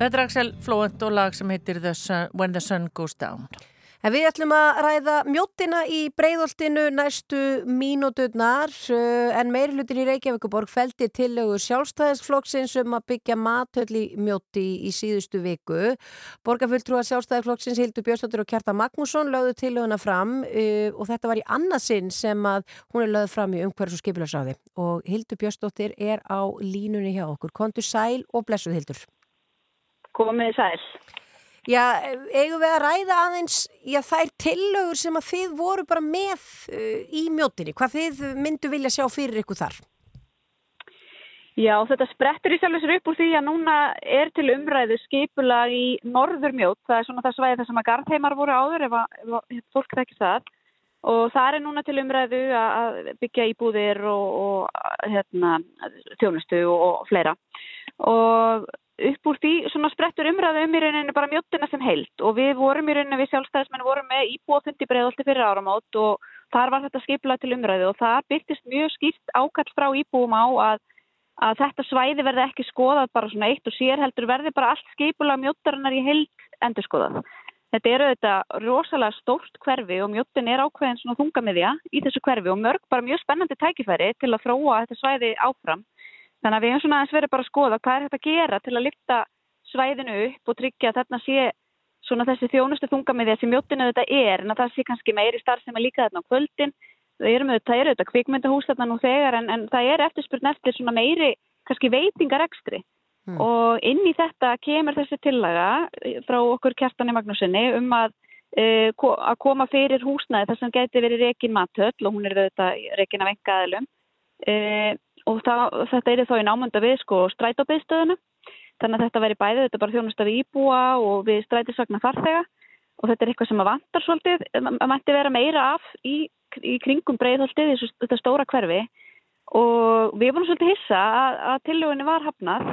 Er Axel Flóent og lag sem heitir the sun, When the Sun Goes Down. En við ætlum að ræða mjóttina í breyðoltinu næstu mínúturnar en meirhlutin í Reykjavíkuborg feldi tillögur sjálfstæðisflokksins um að byggja matöll í mjótti í síðustu viku. Borgarfulltrúa sjálfstæðisflokksins Hildur Björnstóttir og Kjarta Magnússon lögðu tillöguna fram uh, og þetta var í annarsinn sem að hún er lögð fram í umhverfs og skipilagsáði og Hildur Björnstóttir er á línunni hjá okkur. Kontu sæl og blessuð Hildur. Komið sæl. Já, eigum við að ræða aðeins já, þær tillögur sem að þið voru bara með uh, í mjótinni, hvað þið myndu vilja sjá fyrir ykkur þar? Já, þetta sprettur í sjálfur sér upp úr því að núna er til umræðu skipula í norðurmjót, það er svona það svæði þar sem að garðheimar voru áður ef að fólk þekkir það og það er núna til umræðu að byggja íbúðir og, og hérna, þjónustu og, og fleira og upp úr því svona sprettur umræðu um í rauninu bara mjóttina sem heilt og við vorum í rauninu við sjálfstæðismenn vorum með íbúðfundi breiðolti fyrir áramót og þar var þetta skipulað til umræðu og það byrtist mjög skýrt ákall frá íbúum á að, að þetta svæði verði ekki skoðað bara svona eitt og sér heldur verði bara allt skipulað mjóttarinnar í heilt endur skoðað. Þetta eru þetta rosalega stórt hverfi og mjóttin er ákveðin svona þungamiðja í þessu hverfi og mörg bara mjög spennandi tækifæri til að þróa þetta svæði áfram. Þannig að við hefum svona aðeins verið bara að skoða hvað er þetta að gera til að lyfta svæðinu upp og tryggja að þarna sé svona þessi þjónustu þungamiðja sem mjóttinu þetta er en að það sé kannski meiri starf sem er líka þarna á kvöldin. Það eru er þetta kvikmyndahús þarna nú þegar en, en það er eftirspurn eftir svona meiri kannski veitingarekstri mm. og inn í þetta kemur þessi tillaga frá okkur Kjartani Magnúsinni um að, uh, að koma fyrir húsnaði þar sem geti verið rekin matöll og hún er þetta rekin af engaðilum. Uh, og það, þetta er þá í námönda við sko strætóbeðstöðuna þannig að þetta veri bæðið, þetta er bara þjónust af íbúa og við strætisvagnar farþega og þetta er eitthvað sem að vantar svolítið að mætti vera meira af í, í kringum breiðholtið í þetta stóra hverfi og við vorum svolítið hissa að, að tillögunni var hafnað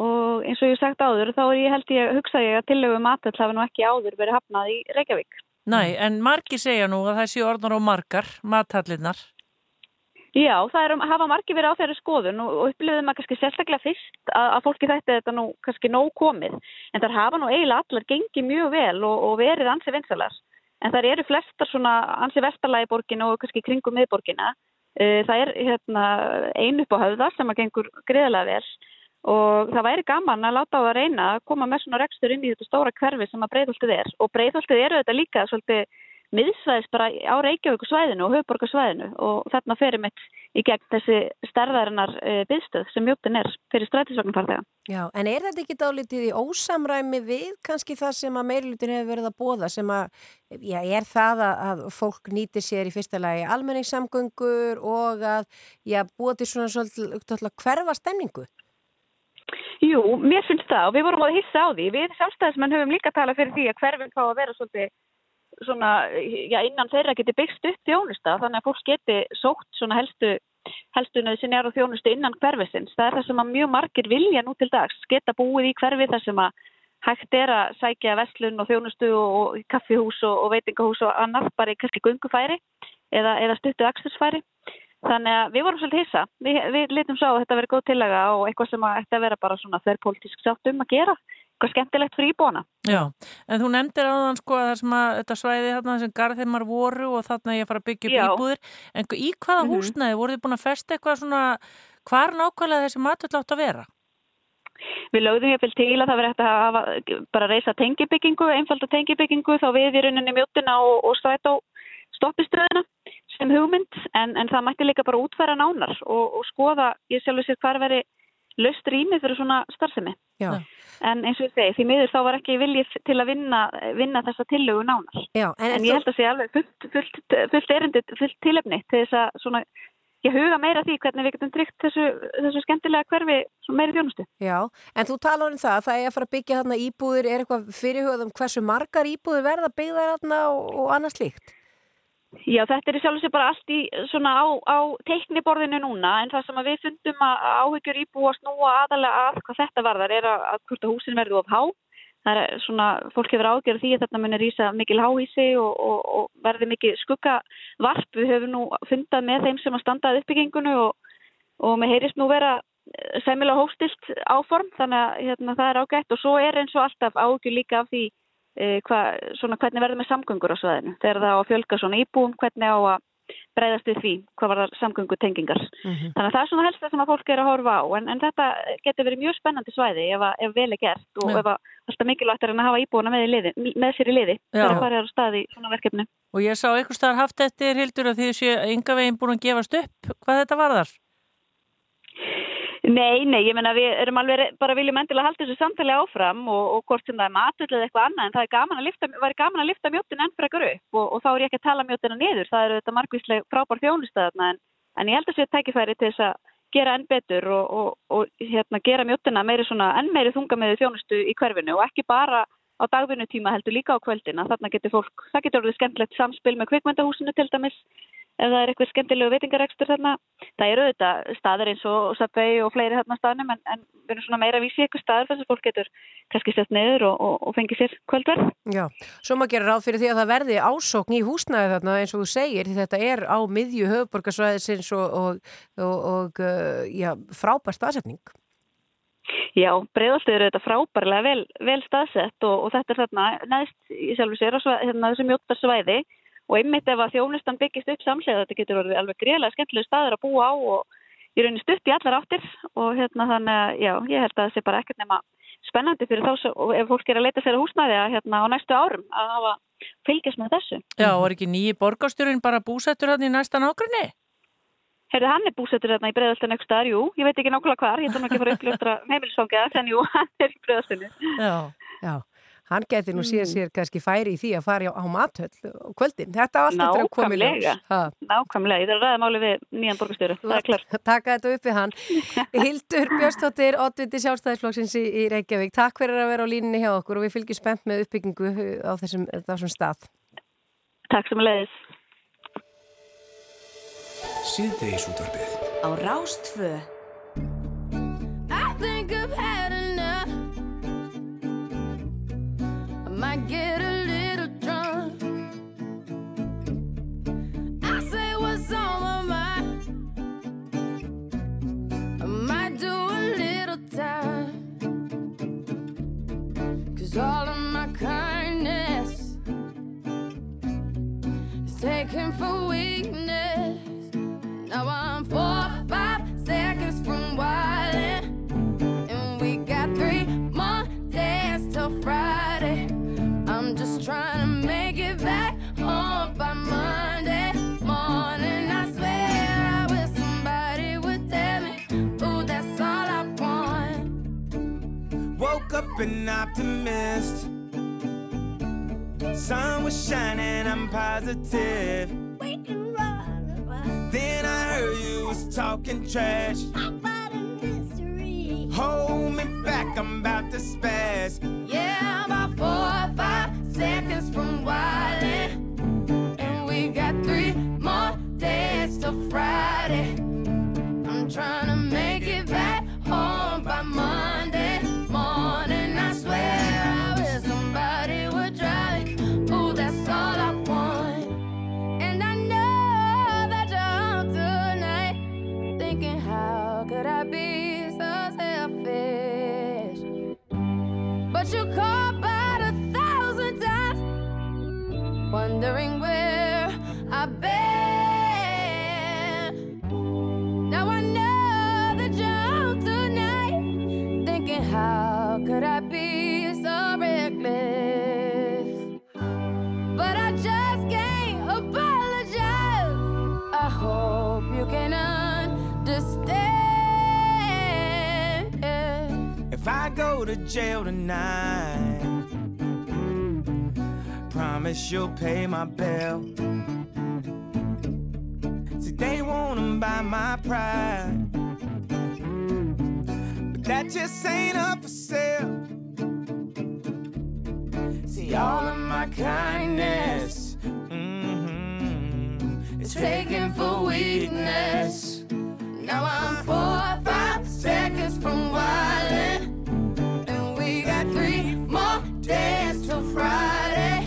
og eins og ég sagt áður þá ég held ég að hugsa ég að tillögu matall hafi nú ekki áður verið hafnað í Reykjavík. Næ, en margi segja nú að það séu orðnar og margar matallinnar. Já, það er, hafa margir verið á þeirri skoðun og, upplifðum að kannski sérstaklega fyrst að, að fólki þetta þetta nú kannski nóg komið. En þar hafa nú eiginlega allar gengið mjög vel og, og verið ansi vinsalar en þar eru flestar svona ansi vestarlægi borgin og kannski kringum miðborgina. Það er hérna, einu upp á höfða sem að gengur greiðlega vel. Og það væri gaman að láta á að reyna að koma með svona rekstur inn í þetta stóra hverfi sem að breyðholtið er. Og breyðholtið eru þetta líka svolítið miðsvæðis bara á Reykjavík svæðinu og höfuborgarsvæðinu og þarna ferir mitt í gegn þessi stærðarinnar e, byðstöð sem mjóttin er fyrir strætisvagnfartega. Já, en er þetta ekki dálítið í ósamræmi við kannski það sem að meirlutin hefur verið að bóða sem að, já, er það að, að fólk nýtir sér í fyrsta lagi almenningssamgöngur og að, já, búa til svona svolítið hverfa stemningu? Jú, mér finnst það og við vorum að hissa á því. Við sjálfstæðismenn höfum líka talað fyrir því að hverfinn fá að vera svolítið svona, já, innan þeirra geti byggst upp þjónusta þannig að fólk geti sótt helstu helstu nöðsynjar og þjónustu innan hverfisins. Það er það sem að mjög margir vilja nú til dags, geta búið í hverfi þar sem að hægt er að sækja vestlun og þjónustu og kaffihús og, og veitingahús og annað bara í kannski gungufæri eða, eða stuttu axtursfæri. Þannig að við vorum svolítið hissa. Við, við litum svo að þetta verið góð tillaga og eitthvað sem að þetta vera bara svona þverrpolítisk sátt um að gera eitthvað skemmtilegt fyrir íbúana. Já, en þú nefndir á þann sko að að þetta svæði þarna sem garðheimar voru og þarna ég fara að byggja upp íbúðir, en í hvaða mm -hmm. húsnæði voru þið búin að festa eitthvað svona, hvar nákvæmlega þessi matur látt að vera? Við lögðum ég til að það verið hægt að hafa, bara reysa tengibyggingu, einfalda tengibyggingu þá við í rauninni mjóttina og, og strætt á stoppistöðina sem hugmynd en, en það mætti líka bara útfæra nánar og, og skoða, ég sjálfur sér hvar veri löst rými fyrir svona starfsemi. Já. En eins og ég segi, því miður þá var ekki viljið til að vinna, vinna þessa tillögu nánar. Já, en, en ég held að sé alveg fullt, fullt, fullt erindið, fullt tilefni til þess að svona, ég huga meira því hvernig við getum tryggt þessu, þessu skemmtilega hverfi meiri þjónustu. Já, en þú tala um það, það er að fara að byggja þarna íbúðir, er eitthvað fyrirhugað um hversu margar íbúðir verða byggðar þarna og, og annað slíkt? Já, þetta er í sjálf og sér bara allt í svona á, á teikniborðinu núna en það sem við fundum að áhyggjur íbúa snúa aðalega að hvað þetta varðar er að, að hvort að húsin verður of há. Það er svona, fólk hefur ágjörð því að þetta munir ísa mikil háhísi og, og, og verði mikil skuggavarp. Við höfum nú fundað með þeim sem að standað uppbyggingunu og, og með heyrist nú vera semilega hóstilt áform þannig að hérna, það er ágætt og svo er eins og alltaf ágjör líka af því hva, svona, hvernig verður með samgöngur á sveðinu þegar það á að fjölga svona íbúum hvernig á að breyðast við því hvað var það samgöngutengingar mm -hmm. þannig að það er svona helst það sem að fólk er að horfa á en, en þetta getur verið mjög spennandi svæði ef, að, ef vel er gert og ja. ef alltaf mikilvægt er að hafa íbúuna með, liði, með sér í liði þegar það er á staði svona verkefni Og ég sá einhver staðar haft eftir Hildur að því þessu ynga veginn búin að gefast upp hvað þetta var þar? Nei, nei, ég menna við erum alveg bara viljum endilega halda þessu samtali áfram og, og hvort sem það er matur eða eitthvað annað en það er gaman að lifta, gaman að lifta mjóttin enn frekar upp og, og þá er ég ekki að tala mjóttina niður, það eru þetta margvíslega frábár þjónustöðarna en, en ég held að séu tækifæri til þess að gera enn betur og, og, hérna, gera mjóttina meiri svona, enn meiri þunga með þjónustu í hverfinu og ekki bara á dagvinnutíma heldur líka á kvöldina. Þarna getur fólk, það getur orðið skemmtilegt samspil með kvikmyndahúsinu til dæmis ef það er eitthvað skemmtilegu veitingarekstur þarna. Það eru auðvitað staðir eins og Subway og fleiri þarna staðnum en, en við erum svona meira að vísi eitthvað staður þess að fólk getur kannski sett niður og, og, og fengið sér kvöldverð. Já, svo maður gerir ráð fyrir því að það verði ásókn í húsnæði þarna eins og þú segir því þetta er á miðju höfuborgarsvæðisins og, og, og, og uh, já, frábær staðsetning. Já, breiðaltið eru þetta frábærlega vel, vel staðsett og, þetta er þarna neðst í sjálfu sér á hérna, þessu mjóta svæði og einmitt ef að þjónustan byggist upp samslega þetta getur orðið alveg greiðlega skemmtilegu staður að búa á og í rauninni stutt í allar áttir og hérna þannig að já, ég held að það sé bara ekkert nema spennandi fyrir þá sem- og ef fólk er að leita sér að húsnæði að hérna á næstu árum að hafa fylgjast með þessu. Já, og er ekki nýji borgarstjórin bara búsettur hann í næsta nágrunni? Herðu, hann er búsettur þarna í breiðaltinu einhver staðar, jú, ég veit ekki nákvæmlega hvar, ég ætlum ekki að fara að uppljóstra heimilisfangja, en jú, hann er í breiðaltinu. Já. Já, hann geti nú síðan sér kannski færi í því að fara á mathöll á kvöldin. Þetta á allt eftir að koma í ljós. Nákvæmlega, Ha. nákvæmlega, ég þarf að ræða máli við nýjan borgarstjóru, það er klart. Taka þetta upp við hann. Hildur Björnstóttir, oddviti sjálfstæðisflokksins í, í Reykjavík. Takk fyrir að vera á línunni hjá okkur og við fylgjum spennt með uppbyggingu á þessum, þessum stað. Takk sem að leiðis. Síðdegisútvarpið Á Rástfö an optimist. Sun was shining, I'm positive. Then I heard you was talking trash. Hold me back, I'm about to spaz. Yeah, I'm about four jail tonight, promise you'll pay my bill. See, they wanna buy my pride, but that just ain't up for sale. See, all of my kindness mhm, is taken for weakness. Now I'm four or five seconds from wildin', days till Friday.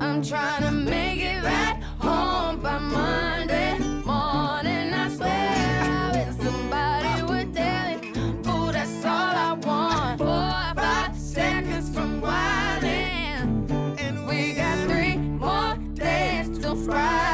I'm trying to make it back home by Monday morning. I swear I wish somebody would tell me, ooh, that's all I want. Four five seconds from wildin', and we got three more days till Friday.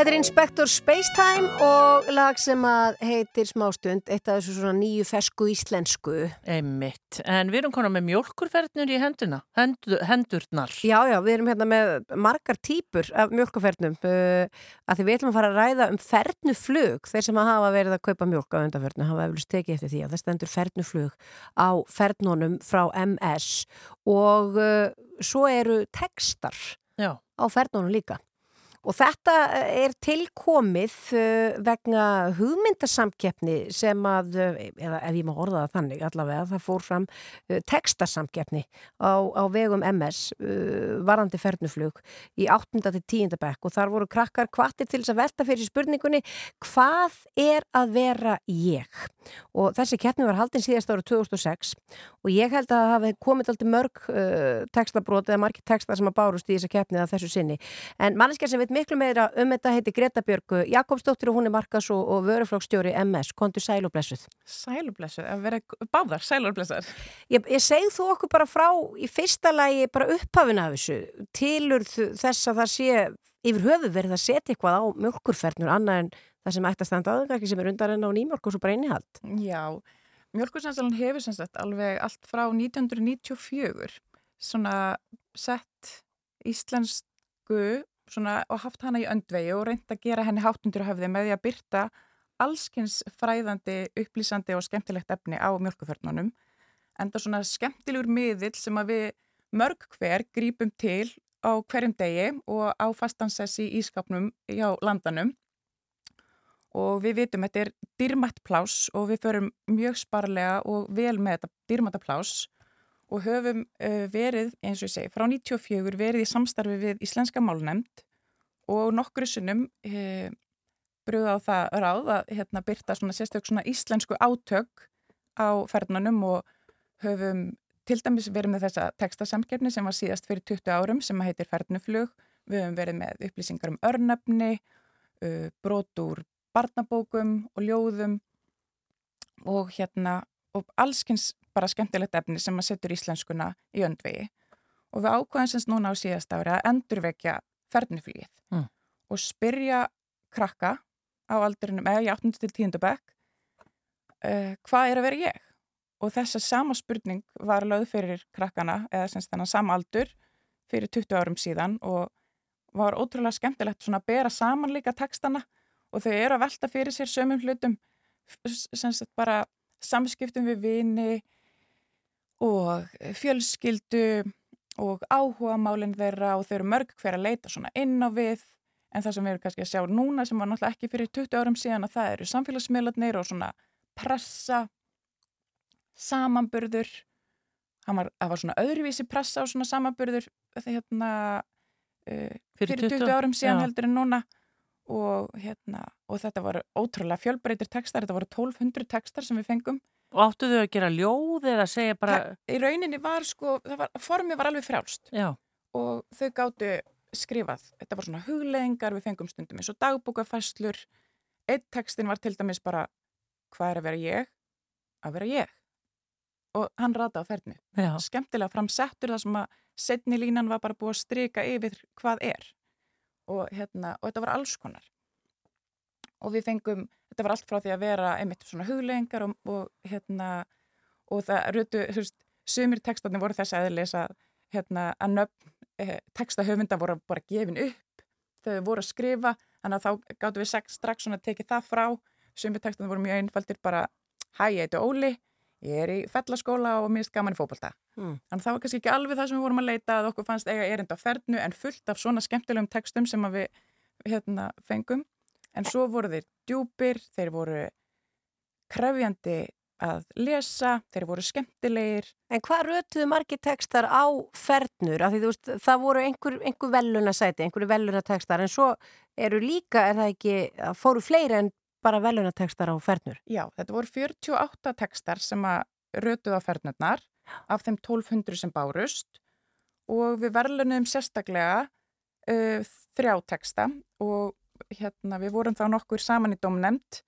Þetta er Inspector Spacetime og lag sem að heitir smástund, eitt af þessu svona nýju fesku íslensku. Einmitt. En við erum konar með mjölkurfernur í henduna, hendu, hendurnar. Já, já, við erum hérna með margar típur af mjölkafernum uh, að því við ætlum að fara að ræða um fernuflug. Þeir sem hafa verið að kaupa mjölk á undanfernu hafa eflust tekið eftir því að það stendur fernuflug á fernunum frá MS og uh, svo eru textar Já. á fernunum líka. Og þetta er tilkomið uh, vegna hugmyndasamkeppni sem að, uh, eða ef ég má orða það þannig allavega, það fór fram textasamkeppni á, á vegum MS, varandi fernuflug í 8. til 10. bekk og þar voru krakkar kvartir til þess að velta fyrir spurningunni hvað er að vera ég? Og þessi keppni var haldin síðast ára 2006 og ég held að það hafi komið alltaf mörg textabrót eða margir textar sem að bárust í þessa keppni að þessu sinni. En manneskja sem veit miklu meira um þetta heiti Greta Björg Jakobsdóttir og hún er markas og, og vöruflokksstjóri MS. Kontur sæl og blessuð. Sæl og blessuð, að vera báðar, sæl og blessuð. Ég, ég segð þú okkur bara frá í fyrsta lagi bara upphafina af þessu. Tilur þess að það sé yfir höfu verið að setja eitthvað á mjölkurfernur annað en það sem ætti að standa aðeins sem er undar enn á nýmjölk og svo bara innihald. Já, mjölkursansalan hefur sagt alveg allt frá 1994 svona sett íslensku svona, og haft hana í öndvegi og reynd að gera henni háttundur höfði með því að byrta allskins fræðandi, upplýsandi og skemmtilegt efni á mjölkuförnunum. En það er svona skemmtilegur miðill sem að við mörg hver grípum til á hverjum degi og á fastansessi í ískapnum hjá landanum. Og við vitum þetta er dýrmætt plás og við förum mjög sparlega og vel með þetta dýrmætta plás og höfum uh, verið, eins og ég segi, frá 94 verið í samstarfi við Íslenska málnemnd og nokkru sinnum uh, brúða á það ráð að hérna, byrta svona sérstök svona íslensku átök á ferðnunum og höfum til dæmis verið með þessa textasamkefni sem var síðast fyrir 20 árum sem heitir ferðnuflug. Við höfum verið með upplýsingar um örnefni, uh, brotur barnabókum og ljóðum og hérna og allskins bara skemmtilegt efni sem að setja íslenskuna í öndvegi og við ákvæðum semst núna á síðast ári að endurvekja ferðnuflýið Mm. og spyrja krakka á aldrinum, eða í 8. til 10. bekk uh, hvað er að vera ég? Og þessa sama spurning var lögð fyrir krakkana eða semst þennan sama aldur fyrir 20 árum síðan og var ótrúlega skemmtilegt svona að bera saman líka textana og þau eru að velta fyrir sér sömum hlutum sem sagt bara samskiptum við vini og fjölskyldu og áhuga málinn þeirra og þau eru mörg hver að leita svona inn á við. En það sem við erum kannski að sjá núna sem var náttúrulega ekki fyrir 20 árum síðan að það eru samfélagsmiðlarnir og svona pressa samanburður. Það var, það var svona öðruvísi pressa og svona samanburður hérna, uh, Fyrir fyrir 20, 20 árum síðan já. heldur en núna. Og, hérna, og þetta var ótrúlega fjölbreytir textar, þetta voru 1200 textar sem við fengum Og áttu þau að gera ljóð eða segja bara... Það, í rauninni var sko, var, formið var alveg frjálst. Já. og þau gáttu skrifað, þetta var svona hugleðingar við fengum stundum eins og dagbúkafæslur eitt textin var til dæmis bara hvað er að vera ég? Að vera ég. Og hann rata á ferðinu Já. skemmtilega framsettur það sem að setni línan var bara búið að strika yfir hvað er. Og, hérna, og þetta var alls konar. Og við fengum, þetta var allt frá því að vera einmitt svona hugleðingar og, og hérna, og það rutu, þú veist, sumir textarnir voru þess aðeins að, hérna, að nöfn eh, textahöfunda voru bara gefin upp þau voru að skrifa, þannig að þá gáttu við sex, strax svona tekið það frá. Sumir textarnir voru mjög einfaldir bara hæ, ég heiti Óli, ég er í fellaskóla og minnst gaman í fótbolta. Mm. þannig að það var kannski ekki alveg það sem við vorum að leita að okkur fannst eiga erind á fernu en fullt af svona skemmtilegum textum sem við hérna, fengum en svo voru þeir djúpir, þeir voru krefjandi að lesa, þeir voru skemmtilegir En hvað rötuðu margir textar á fernur? Af því þú veist, það voru einhver, einhver velunasæti, einhverju velunatekstar, en svo eru líka, er það ekki, fóru fleiri en bara velunatekstar á fernur? Já, þetta voru 48 textar sem að rötuðu á fernurnar af þeim 1200 sem bárust og við verðlunuðum sérstaklega uh, þrjá texta og hérna við vorum þá nokkur saman í domnemnd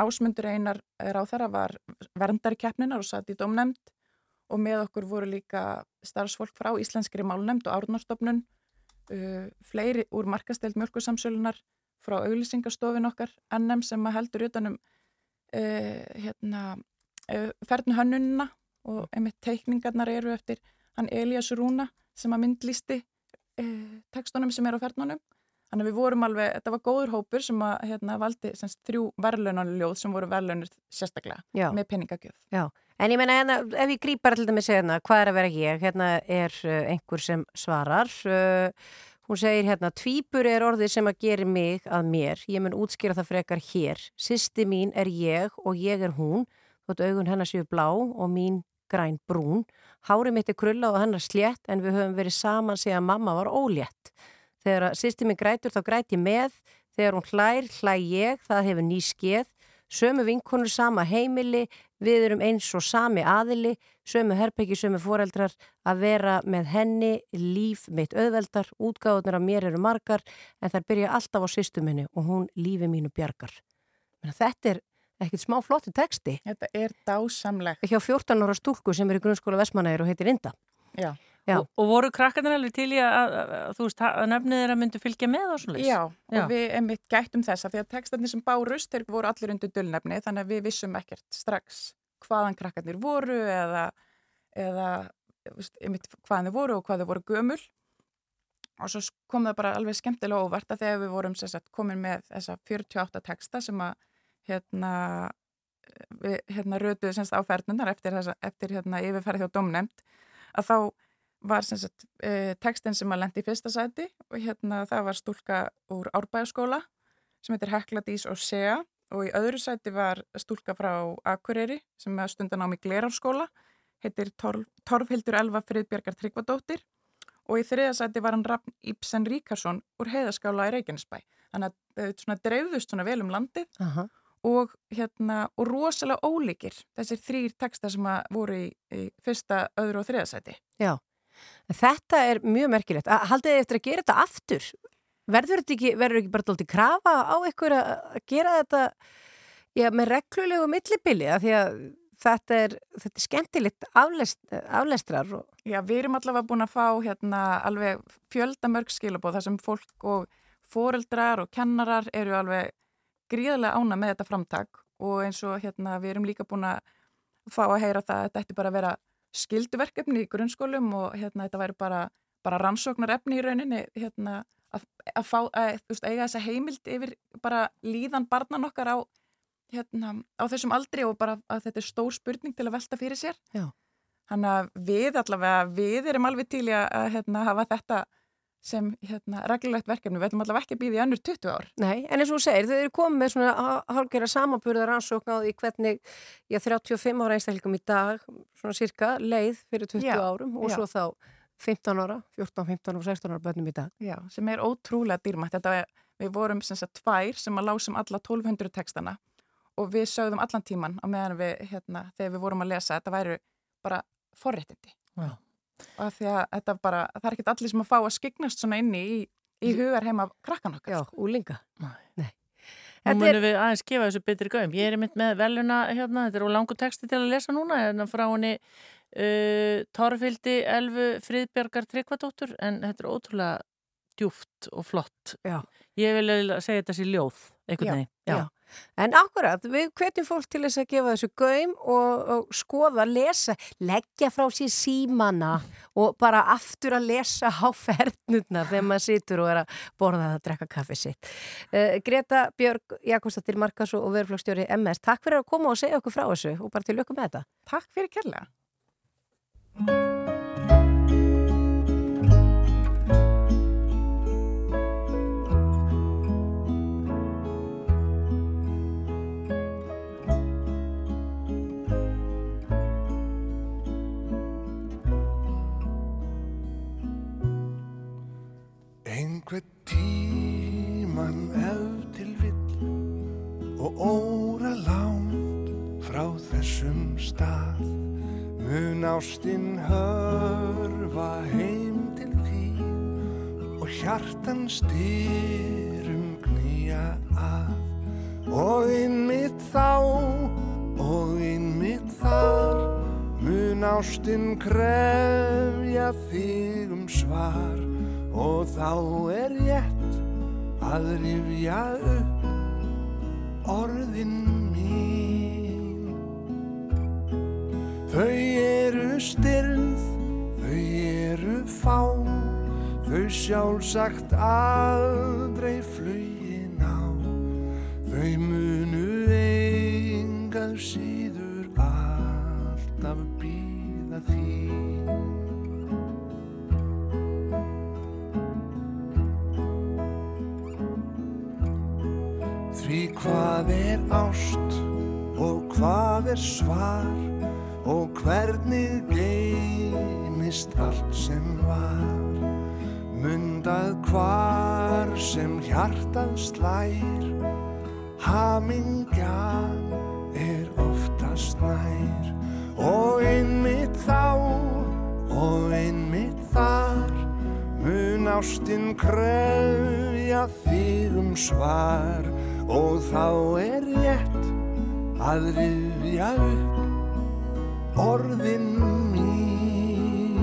Ásmundur Einar ráþara var verndari keppninar og satt í domnemnd og með okkur voru líka starfsfólk frá Íslenskri málnemnd og árnarstofnun uh, fleiri úr markastelt mjölkursamsölunar frá auglýsingastofin okkar NM sem heldur utanum uh, hérna, uh, fernu hönnunina og einmitt teikningarnar eru eftir hann Elias Rúna sem að myndlisti tekstunum sem er á fernunum. Þannig að við vorum alveg, þetta var góður hópur sem að hérna, valdi semst, þrjú verðlaunarljóð sem voru verðlaunir sérstaklega Já. með peningagjöf. Já, en ég meina hérna, ef ég grýp bara til dæmis hérna, hvað er að vera ég? Hérna er uh, einhver sem svarar. Uh, hún segir hérna, tvíbur er orðið sem að gera mig að mér. Ég mun útskýra það frekar hér. Sisti mín er ég og ég er hún. Þótt augun hennar séu blá og mín græn brún. Hári mitt er krulla og hennar slétt en við höfum verið saman síðan mamma var ólétt. Þegar að sýsti mig grætur þá græt ég með, þegar hún hlær, hlæ ég, það hefur ný skeð, sömu vinkonur sama heimili, við erum eins og sami aðili, sömu herpeggi, sömu foreldrar, að vera með henni, líf mitt auðveldar, útgáðunar af mér eru margar, en þær byrja alltaf á sýstu minni og hún lífi mínu bjargar. Menna, þetta er ekkert smá flottu texti. Þetta er dásamlegt. Hjá 14 ára stúlku sem er í grunnskóla Vestmanæður og heitir Inda. Já. Já. Og, og voru krakkarnir alveg til í að, að, að, þú veist, að nefnið þeirra myndu fylgja með og svona Já, og við einmitt gættum þessa því að textarnir sem bárust, þeir voru allir undir dullnefni þannig að við vissum ekkert strax hvaðan krakkarnir voru eða, eða einmitt hvaðan þeir voru og hvað þeir voru gömul. Og svo kom það bara alveg skemmtilega óvart að þegar við vorum sagt, komin með þessa 48 texta sem að hérna, við hérna, rötuðu semst á fernunar eftir, þessa, eftir hérna, yfirferð hjá domnefnd að þá var sagt, e, textin sem að lendi í fyrsta sæti og hérna það var stúlka úr Árbæjaskóla sem heitir Hekladís og Sea og í öðru sæti var stúlka frá Akureyri sem er stundan á mig Glerárskóla heitir Torf, Torfhildur Elva Friðbjörgar Tryggvadóttir og í þriða sæti var hann Rafn Íbsen Ríkarsson úr heiðaskála í Reykjanesbæ. Þannig að þau dreifðust svona vel um landið Aha. og hérna og rosalega ólíkir þessir þrýr texta sem að voru í, í fyrsta, öðru og þriða sæti. Já Þetta er mjög merkilegt. Haldið þið eftir að gera þetta aftur? Verður þetta ekki, verður ekki bara doldið krafa á ykkur að gera þetta já, með reglulegu millibili? Þetta er, þetta er skemmtilegt aflest, aflestrar. Og... Já, við erum allavega búin að fá hérna alveg fjöldamörg skilabóð þar sem fólk og foreldrar og kennarar eru alveg gríðarlega ána með þetta framtak og eins og hérna við erum líka búin að fá að heyra það að þetta ætti bara að vera skilduverkefni í grunnskólum og hérna þetta væri bara, bara rannsóknar efni í rauninni hérna að, að fá, að, þú veist, eiga þessa heimild yfir bara líðan barnan okkar á hérna á þessum aldri og bara að þetta er stór spurning til að velta fyrir sér. Já. Þannig að við allavega, við erum alveg til að hérna hafa þetta sem hérna, reglulegt verkefni, við ætlum allavega ekki að býða í annur 20 ár. Nei, en eins og þú segir, þau eru komið með svona hálfgerða samanburðar ansókn á því hvernig já, 35 ára einstakleikum í dag svona cirka leið fyrir 20 Já, árum og já. svo þá 15 ára, 14, 15 og 16 ára bönnum í dag. Já, sem er ótrúlega dýrmætt. Þetta er, við vorum sem sagt tvær sem að lásum alla 1200 textana og við sögðum allan tíman á meðan við, hérna, þegar við vorum að lesa, þetta væru bara forréttindi. Já. Og af því að þetta bara, það er ekkert allir sem að fá að skiknast svona inni í, í hugar heima krakkan okkar. Já, úlinga. Nú Þetta munum við aðeins gefa þessu betri gauðum. Ég er mynd með veluna hérna, þetta er á langu texti til að lesa núna, hérna frá henni uh, Torfildi Elfu Friðbjargar Tryggvadóttur, en þetta er ótrúlega djúft og flott. Já. Ég vil segja þetta sé ljóð, einhvern veginn. Já. En akkurat, við hvetjum fólk til þess að gefa þessu gaum og, og skoða, lesa, leggja frá sér símana og bara aftur að lesa á fernurnar þegar maður situr og er að borða það að drekka kaffi sitt. Uh, Greta Björg Jakobsdóttir Markas og verðflagstjóri MS, takk fyrir að koma og segja okkur frá þessu og bara til lökum með þetta. Takk fyrir kærlega. Einhvern tíman ef til vill og óra langt frá þessum stað. Mun ástinn hörfa heim til þín og hjartan styrum knýja að. Og innmitt þá og innmitt þar mun ástinn krefja þig um svar og þá er rétt að rifja upp orðin mín. Þau eru styrð, þau eru fá, þau sjálfsagt aldrei flugin á. Þau munu engað síður alltaf býða þín. Því hvað er ást og hvað er svar og hvernig geymist allt sem var. Mundað hvar sem hjartað slær, hamingjan er oftast nær. Og einmitt þá og einmitt þar mun ástinn krefja þig um svar og þá er rétt að rifja upp orðin mín.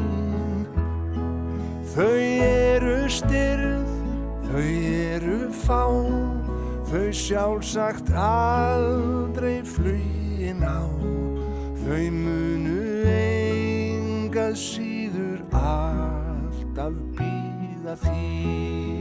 Þau eru styrð, þau eru fá, þau sjálfsagt aldrei flugin á. Þau munu engað síður alltaf býða þín.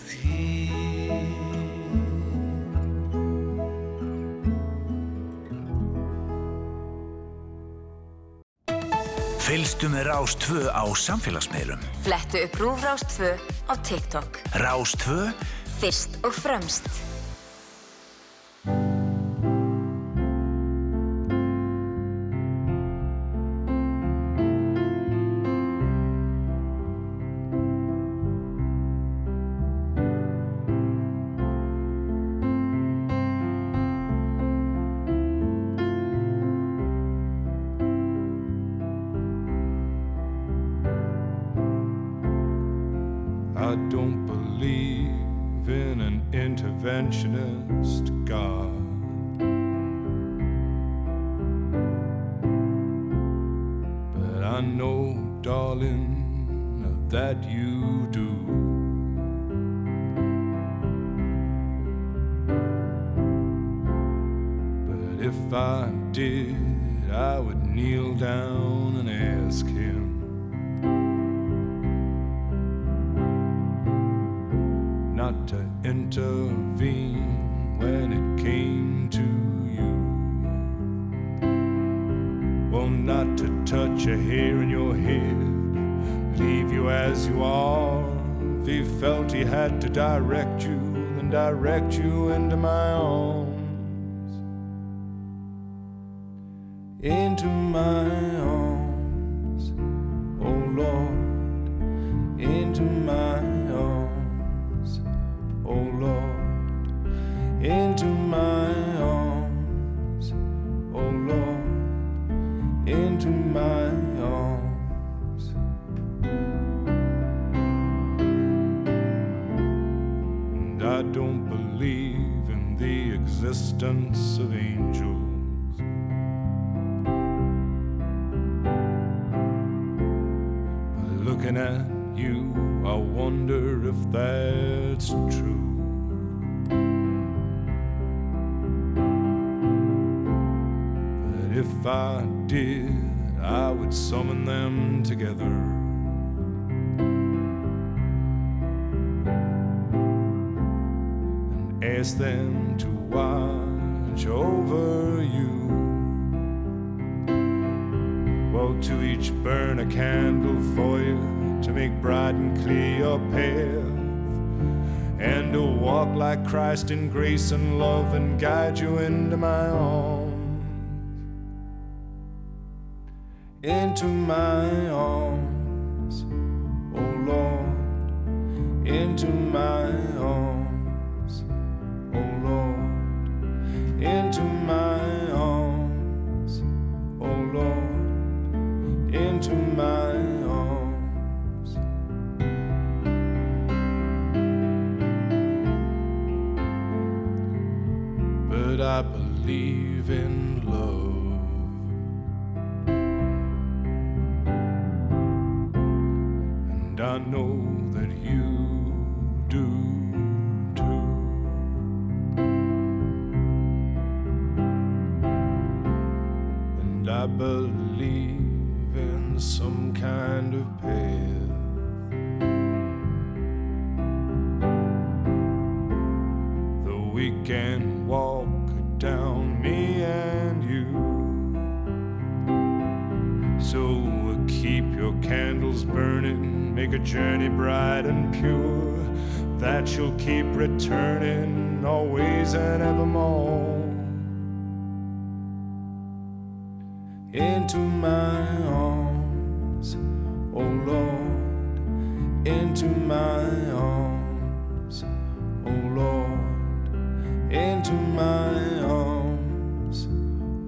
býða þín. Fylgstu með Rás 2 á samfélagsmiðlum. Flettu upp Rúfrás 2 á TikTok. Rás 2 Fyrst og fremst. You you, I wonder if that's true. But if I did, I would summon them together. And ask them to watch over you. Well, to each burn a candle for you to make bright and clear your path and to walk like Christ in grace and love and guide you into my arms. Into my arms, oh Lord, into my believe in returning always and evermore. Into my arms, oh Lord, into my arms, oh Lord, into my arms,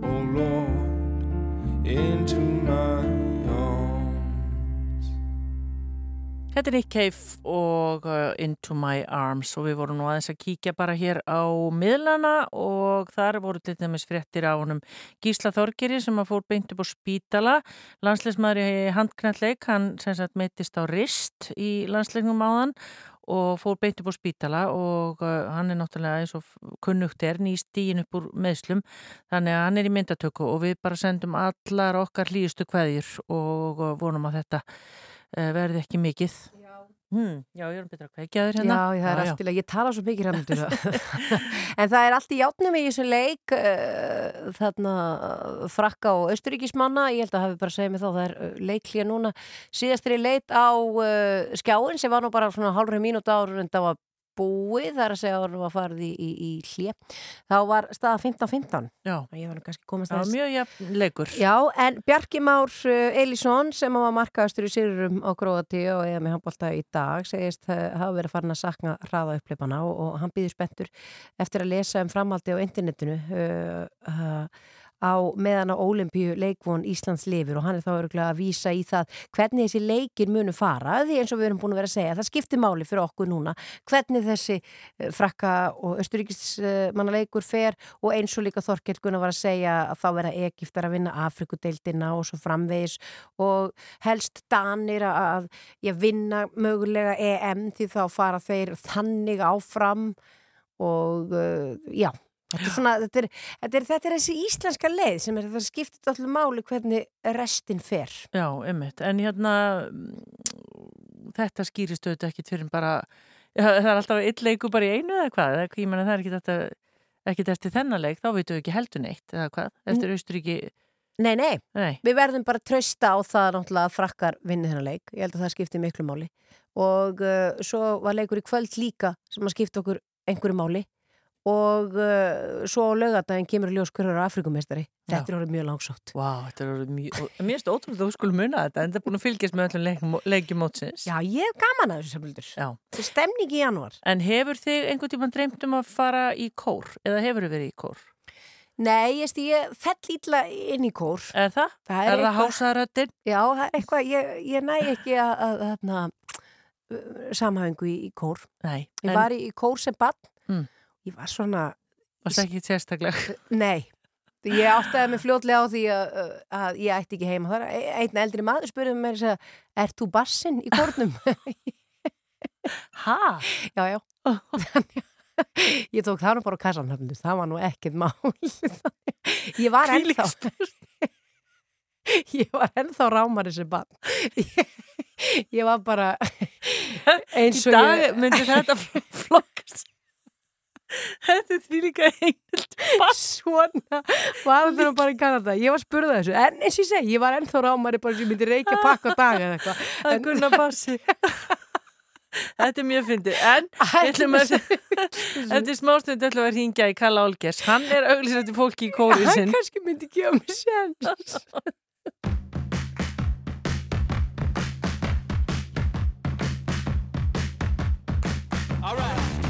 oh Lord, into my arms. Þetta er Cave Into My Arms og við vorum nú aðeins að kíkja bara hér á miðlana og þar voru til dæmis fréttir á honum Gísla Þorgeri sem að fór beint upp á spítala. Landsleismæður í handknalleg hann sem sagt meittist á rist í landslegnum áðan og fór beint upp á spítala og uh, hann er náttúrulega eins og kunnugt er nýst dýin upp úr meðslum þannig að hann er í myndatöku og við bara sendum allar okkar hlýjustu kveðjur og uh, vonum að þetta uh, verði ekki mikið hmm, já ég er betra að kveikja þér hérna. Já, það er allt til að ég tala svo mikið hræmdur En það er allt í játnum í þessu leik uh, þarna uh, frakka og austuríkismanna ég held að hafi bara segið mig þá, það er uh, leiklíja núna. Síðastri leit á uh, skjáin sem var nú bara svona hálfur mínúta ára en það var búið þar að segja að það var farið í, í, í hlje þá var staða 15-15 Já, ég var nú kannski komast það var mjög jafn leikur. Já, en Bjarki Már uh, Elísson sem var markaðastur í Sýrurum á Gróati og eða með handbólta í dag segist hafa verið farin að sakna hraða uppleipana og, og hann býður spenntur eftir að lesa um framhaldi á internetinu uh, uh, á meðan á Ólimpíu leikvon Íslands lifir og hann er þá örgulega að vísa í það hvernig þessi leikir munu fara því eins og við erum búin að vera að segja, það skiptir máli fyrir okkur núna, hvernig þessi uh, frakka og austuríkismanna leikur fer og eins og líka Þorkell Gunnar var að segja að þá verða Egiptar að vinna Afrikudeildina og svo framvegis og helst Danir að ég vinna mögulega EM því þá fara þeir þannig áfram og uh, já Þetta er, svona, þetta, er, þetta, er, þetta er þessi íslenska leið sem er það skiptir allir máli hvernig restin fer. Já, einmitt, en hérna þetta skýrist auðvitað ekkit fyrir bara já, það er alltaf eitt leiku bara í einu eða hvað, ég menna það er ekki þetta ekkit eftir þennan leik, þá veitum við ekki heldur neitt eða hvað, eftir Austuríki Nei, nei, Nei. við verðum bara að trösta á það náttúrulega að frakkar vinni þennan leik. Ég held að það skiptir miklu máli. Og uh, svo var leikur í kvöld líka sem að skipta okkur einhverju máli og uh, svo á laugadaginn kemur ljós hverjar Afrikumestari. Þetta er orðið mjög langsótt. Þetta er orðið mjög, mér finnst ótrúlega að þú skulum muna þetta, en það er búin að fylgjast með öllum leikjum, leikjum mótsins. Já, ég hef gaman að þessu samfélgur. Það er stemning í janúar. En hefur þig einhvern tímann dreymt um að fara í kór, eða hefur þið verið í kór? Nei, ég, sti, ég fell ítla inn í kór. Er það? Það Er það eitthvað- hásaðaröttin? Já, það er eitthvað, ég, ég næ ekki að, að, að samhæfingu í, í kór. Nei. Ég en- var í, í kór sem bann. Mm. Ég var svona... Varst ekki sérstaklega? Nei. Ég áttaði mig fljótlega á því að, að ég ætti ekki heima þar. E- Einn eldri maður spurði mér þess að, er þú bassinn í kórnum? ha? Já, já. Ég tók það nú bara á kassan, það var nú ekkert mál. ég var ennþá. ég var ennþá rámar þessi bann ég, ég var bara eins og Í dag ég myndi þetta flokkast Þetta er því líka einhild Svona. Var þetta nú bara í Kanada. Ég var að spurða þessu, en eins og ég segi Ég var ennþá rámari bara sem ég myndi reykja pakka á dag eða eitthvað. Að kunna bassi. Þetta er mjög fyndið. En að eftir smástund ætlum við að hringja í Kalla Olgers hann er auglýsandi fólki í kórið Hann sinn. kannski myndi gefa mig sjans All right.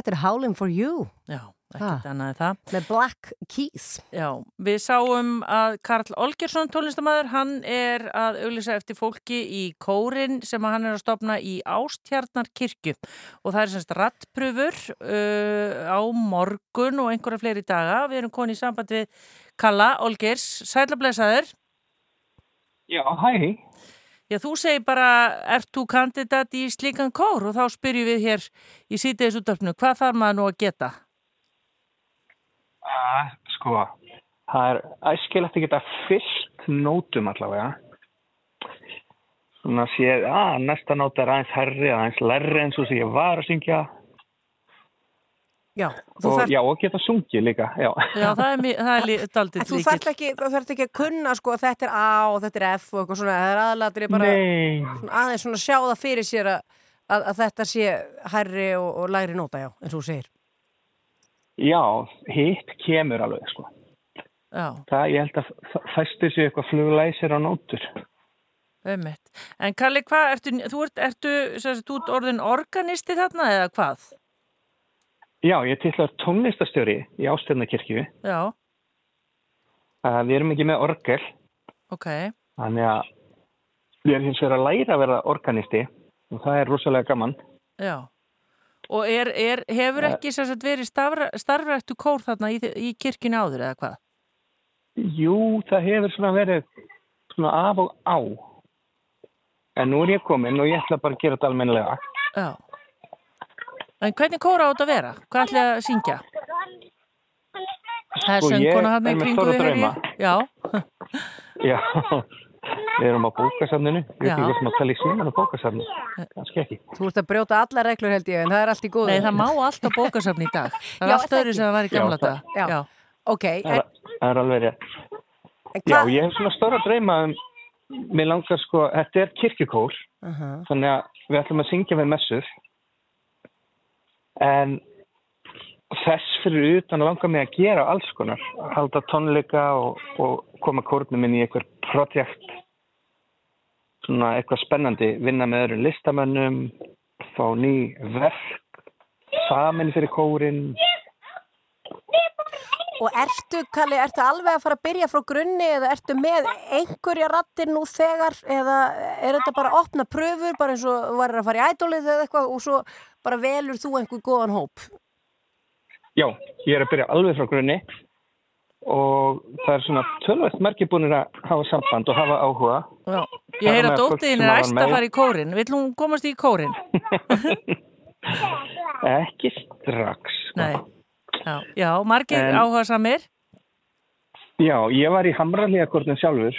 Þetta er Howling for You Já, ekkert annað en það. Með Black Keys. Já, við sáum að Karl Olgersson tónlistamæður, hann er að auglýsa eftir fólki í kórin sem hann er að stopna í Ástjarnarkirkju og það er semst rattpröfur uh, á morgun og einhverja fleiri daga. Við erum konið í samband við Kalla Olgers, sælablesaður. Já, hæ. Já, þú segir bara, ert þú kandidat í slíkan kór og þá spyrjum við hér í sítiðis útdarpnu, hvað þarf maður nú að geta? Uh, sko, það er æskilegt að geta fyllt nótum allavega. Svona að sé, að næsta nóta er aðeins herri, aðeins lærri eins og sem ég var að syngja. Já, og, þarf- já, og geta sungið líka, já. Já, það er, er daldið En þú þarft ekki, ekki að kunna sko þetta er A og þetta er F og eitthvað svona, það er aðalatir bara svona aðeins svona sjá það fyrir sér að, að, að þetta sé hærri og, og lægri nóta, já, eins og þú segir. Já, hitt kemur alveg, sko. Já, Það, ég held að f- fæstir sér eitthvað fluglæsir á nótur. ummitt. En Kalli, hvað, ertu, þú ert, ertu, sem sagt, þú ert orðin organisti þarna eða hvað? Já, ég tillar tónlistastjóri í Ástjarnakirkju Já, Uh, við erum ekki með orgel, Ok, þannig að við erum hins vegar að læra að vera organisti og það er rosalega gaman. já. Og er, er, hefur Eh. ekki sagt, verið starfrættu kór þarna í, í kirkjunni áður eða hvað? Jú, það hefur svona verið svona af og á. En nú er ég komin og ég ætla bara að gera þetta almennilega. Já. En hvernig kóra á þetta að vera? Hvað ætla að syngja? Það er Sko, söngkona hann í með kringu við, ég. Já, Já, við erum á bókasafninu. Við erum ekki sem að tala í síman á bókasafninu. Kannski ekki. Þú ert að brjóta alla reglur held ég, en það er allt í góðu. Nei, það má allt á bókasafni í dag. Það er allt öðru sem það var í gamla dag. Já. Ok, Það er, alveg rétt. Já, ég hef svona stóra drauma um, mér langar sko, þetta er kirkjukór, Uh þannig að við ætlum að syngja við messur. En þess fyrir utan langar mig að gera alls konar, halda tónleika og, og koma kórnum inn í eitthvað projekt, svona eitthvað spennandi, vinna með öðrum listamönnum, fá ný verk, samin fyrir kórin. Og ertu, Kalli, ertu alveg að fara að byrja frá grunni eða ertu með einhverja rattir nú þegar eða er þetta bara að opna pröfur bara eins og varir að fara í ædólið eða eitthvað og svo bara velur þú einhver góðan hóp? Já, ég er að byrja alveg frá grunni og það er svona tölvægt margir búinir að hafa samband og hafa áhuga. Já. Ég heyr að dóttiðin er æst að fara í kórin. Vill hún komast í kórin? Ekki strax. sko. Nei. Já, já margir En- áhuga samir. Já, ég var í Hamralíakortin sjálfur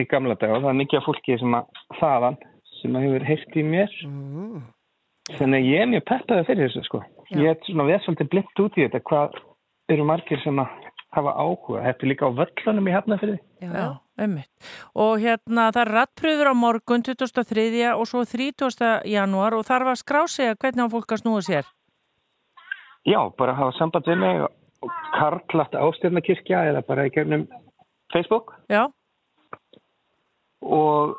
í gamla dag og það er mikið af fólki sem að þaðan sem að hefur heyrt í mér. Mm. Þannig að ég er mjög peppaði fyrir þessu sko. Ég er svona veð svolítið blind út í þetta hvað eru margir sem að hafa áhuga. Þetta er líka á völlunum í Hafnafyrði. Já, ummitt. Og hérna það er rattpröfur á morgun 23. og svo 30. janúar og þarf að skrá sig að hvernig á fólk að snúa sér. Já, bara hafa samband við mig og karlast ástyrnakirkja eða bara í gegnum Facebook Já. og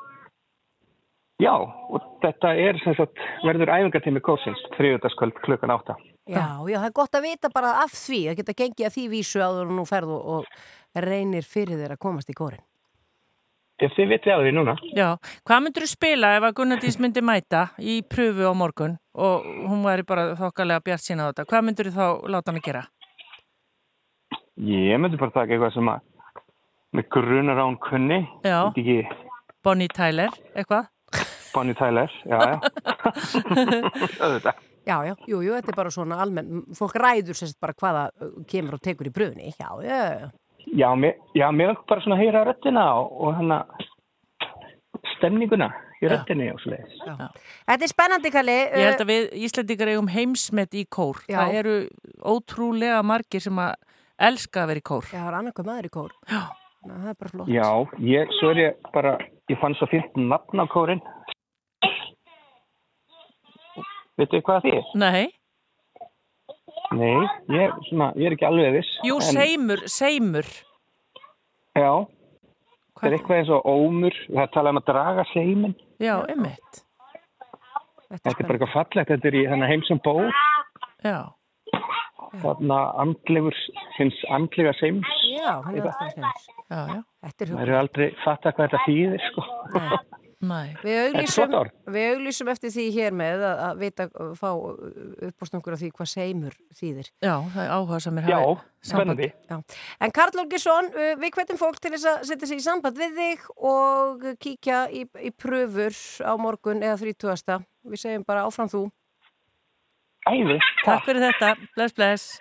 já, og þetta er sem sagt, verður æfingartími kórsins þriðutaskvöld klukkan átta. Já, já, það er gott að vita bara af því, það geta gengið að því vísu áður og nú ferðu og reynir fyrir þér að komast í kórin. Ef þið vitið að því núna. Já, hvað myndur þú spila ef að Gunnardís myndi mæta í pröfu á morgun og hún væri bara þokkalega bjart sína á þetta? Hvað myndur þú þá láta hann að gera? Ég myndi bara taka eitthvað sem að með grunar á hún kunni. Já. Bonnie Tyler, eitthvað? Bonnie Tyler, já, já. Auðvitað. Já, já, jú, jú, þetta er bara svona almenn, fólk ræður sérst bara hvaða uh, kemur og tekur í bröðinni, já, já, já. Já, mér, já, mér langt bara svona að heyra röttina og, og hana stemninguna í röttinni og svo leiðis. Þetta er spennandi, Kalli. Ég held að við Íslandingar eigum heimsmet í kór. Já. Það eru ótrúlega margir sem að elska að vera í kór. Já, það er annarkoð maður í kór. Já. Ná, það er bara flott. Já, ég, svo er ég bara, ég fann svo fint nafn á kórin. Veitu hvað það er? Nei. Nei, ég, svona, ég er ekki alveg viss. Jú, en- seimur, seimur. Já, það er eitthvað eins og ómur, það er talað um að draga seimin. Já, einmitt. Þetta er bara eitthvað fallegt, þetta er í heimsum ból, Já. þarna andlegur, finns andlega seims. Já, hann er alltaf sem. Já, já. Þetta er Það eru aldrei fatta hvað þetta þýðir, sko. Nei. Við auglýsum, við auglýsum eftir því hér með að, að vita, að fá uppástungur af því hvað seimur þýðir. Já, það er áhuga sem er Já, spennandi. Já. En Karl Olgesson, uh, við hvetjum fólk til þess að setja sig í samband við þig og kíkja í, í pröfur á morgun eða 30. Við segjum bara áfram þú. Æði. Takk fyrir þetta. Bless, bless.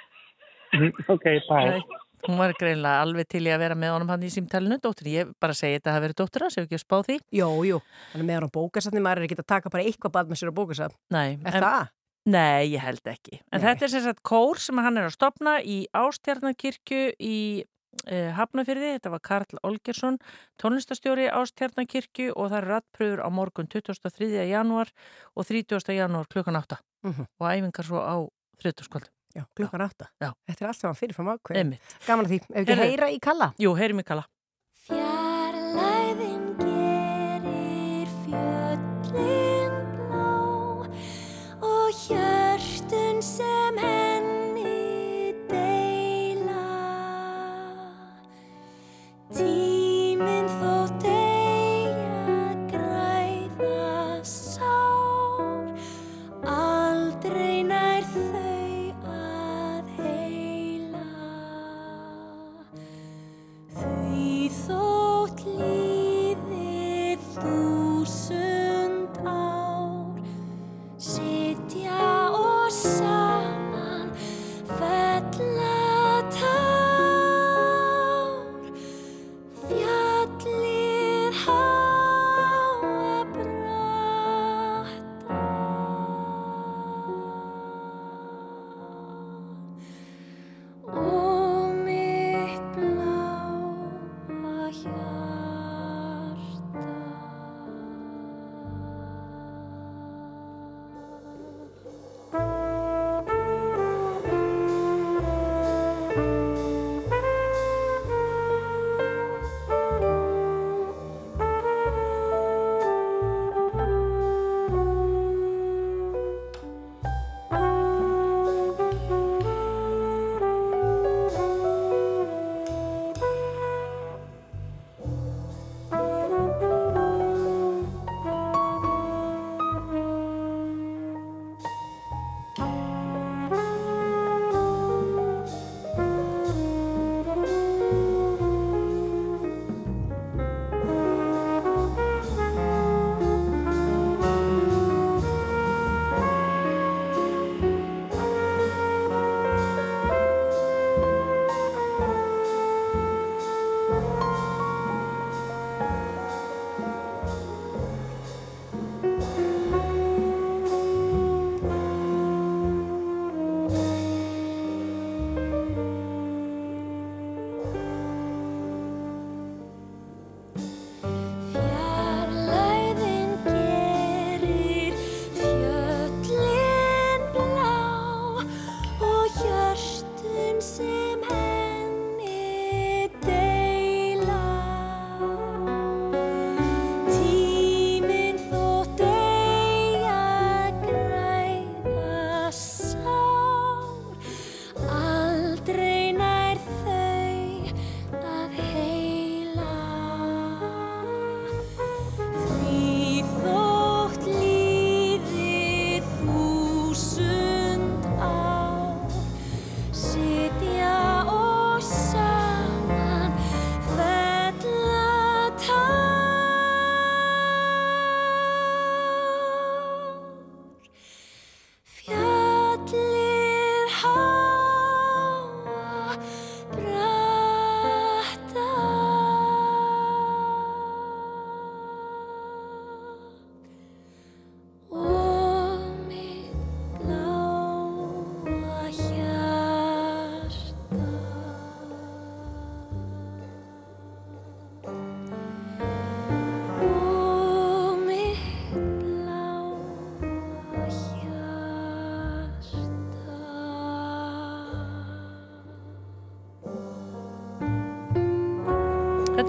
Ok, bye. Nei. Hún var greinlega alveg til í að vera með honum hann í símtælinu, dóttir. Ég bara segi þetta að það verið dóttir hans, ef ekki að spá því. Jú, jú. Hann er með hann á bókasafni, maður er ekki að taka bara eitthvað bad með sér á bókasafn. Nei. Er en- það? Nei, ég held ekki. En Nei. þetta er sem sagt kór sem hann er að stopna í Ástjarnakirkju í eh, Hafnafyrði. Þetta var Karl Olgersson, tónlistastjóri Ástjarnakirkju og það er rattpröfur á morgun 23. janúar og 30. janúar klukkan 8 Mhm. og æfingar svo á þriðdaskvöld. Já, klukkan átta. Þetta er allt saman fyrirfram ákveð. Gaman að því. Ef ekki Heyrðu. heyra í kalla? Jú, heyri mig kalla.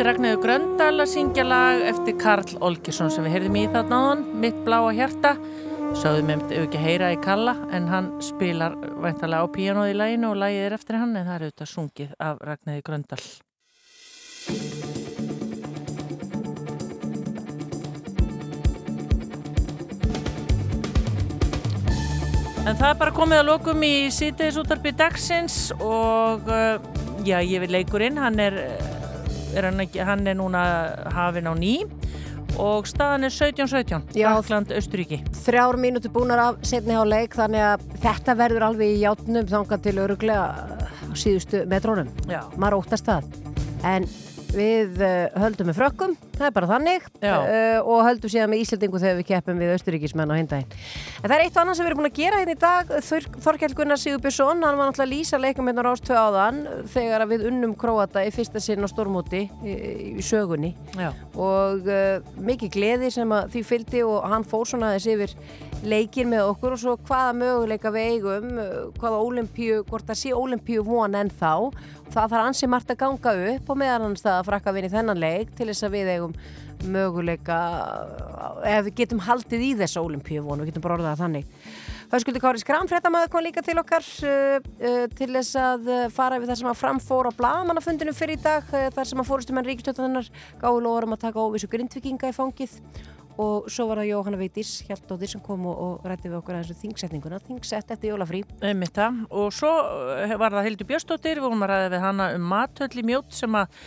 Átti Ragnæður Gröndal að syngja lag eftir Karl Olgesson sem við heyrðum í þarna áðan, Mitt bláa hjarta. Sáðum við ef ekki heyra í Kalla en hann spilar væntalega á píanóð í laginu og lagið er eftir hann en það er auðvitað sungið af Ragnæður Gröndal. En það er bara komið að lokum í sítiðis útarpi dagsins og uh, já, ég vil leikurinn, hann er, uh, er hann, ekki, hann er núna hafin á ný og staðan er 17-17, Frakland, Östuríki. Þrjár mínúti búnar af setni á leik þannig að þetta verður alveg í játnum þangað til öruglega síðustu metrónum. Maður óttast það. En við uh, höldum með frökkum, það er bara þannig uh, og höldum síðan með Íslandingu þegar við keppum við Östuríkismenn á hindaginn. En það er eitt og annað sem við erum búin að gera hérna í dag. Þor Þorkjell Gunnar Sigurbjörnsson, hann var náttúrulega að lýsa leikum hérna rástöð áðan þegar við unnum Króata í fyrsta sinn á Stormóti í, í sögunni Já. og uh, mikið gleði sem því fylgdi og hann fór svona þess yfir leikir með okkur og svo hvaða möguleika við eigum, hvaða ólimpíu, hvort það sé ólimpíu von en þá það þarf ansi margt að ganga upp og meðan hans það að frakka vinni þennan leik til þess að við eigum möguleika ef við getum haldið í þessa ólimpíu von, við getum bara orðað það þannig. Höskuldur Kári Skram, fréttamaður kom líka til okkar uh, uh, til þess að fara við það sem að framfóra á blagamannafundinu fyrir í dag uh, þar sem að fórustumenn ríkistöðunar gáði lórum að taka óvissu grindvikinga í fangið og svo var það Jóhanna Veitis Hjaltóðir sem kom og, og rætti við okkur aðeins um þingsetninguna, þingsett eftir jólafrí. Og svo eh, var það Hildur Björnstóttir, við vorum að ræða við hana um matöll í mjótt sem að,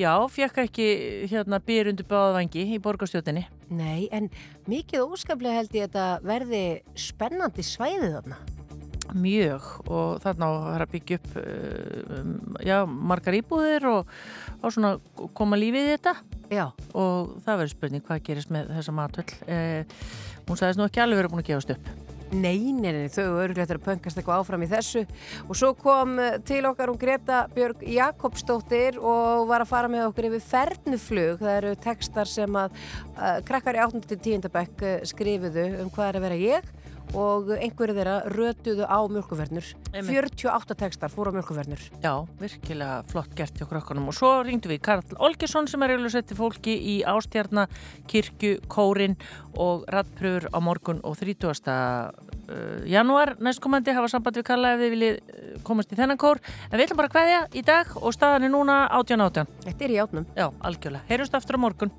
já, fekk ekki hérna býr undir báðvangi í borgarstjótinni. Nei, en mikið óskaplega held ég að þetta verði spennandi svæðið þarna. Mjög. Og þarna á að byggja upp uh, um, já, margar íbúðir og, og svona koma lífið í þetta já. og það verður spurning hvað gerist með þessa matöll eh, hún sagðist nú ekki alveg verið búin að gefast upp Nei, nei, nei, þau örglega eftir að pöngast eitthvað áfram í þessu og svo kom eh, til okkar hún Greta Björg Jakobsdóttir og var að fara með okkur yfir fernuflug, það eru textar sem að uh, krakkar í 8. til 10. bekk uh, skrifuðu um hvað er að vera ég og einhverju þeirra rötuðu á mjölkuvernur 48 textar fóru á mjölkuvernur Já, virkilega flott gert hjá krökkunum. Og svo ringdu við Karl Olgesson sem er eiginlega setti fólki í Ástjarna kirkju, kórin og rattpröfur á morgun og 30. Uh, januar næstkomandi hafa samband við Karla ef þið viljið uh, komast í þennan kór. En við ætlum bara að kveðja í dag og staðan er núna 18.18 Þetta er í átnum Já, algjörlega. Heyrjumst aftur á morgun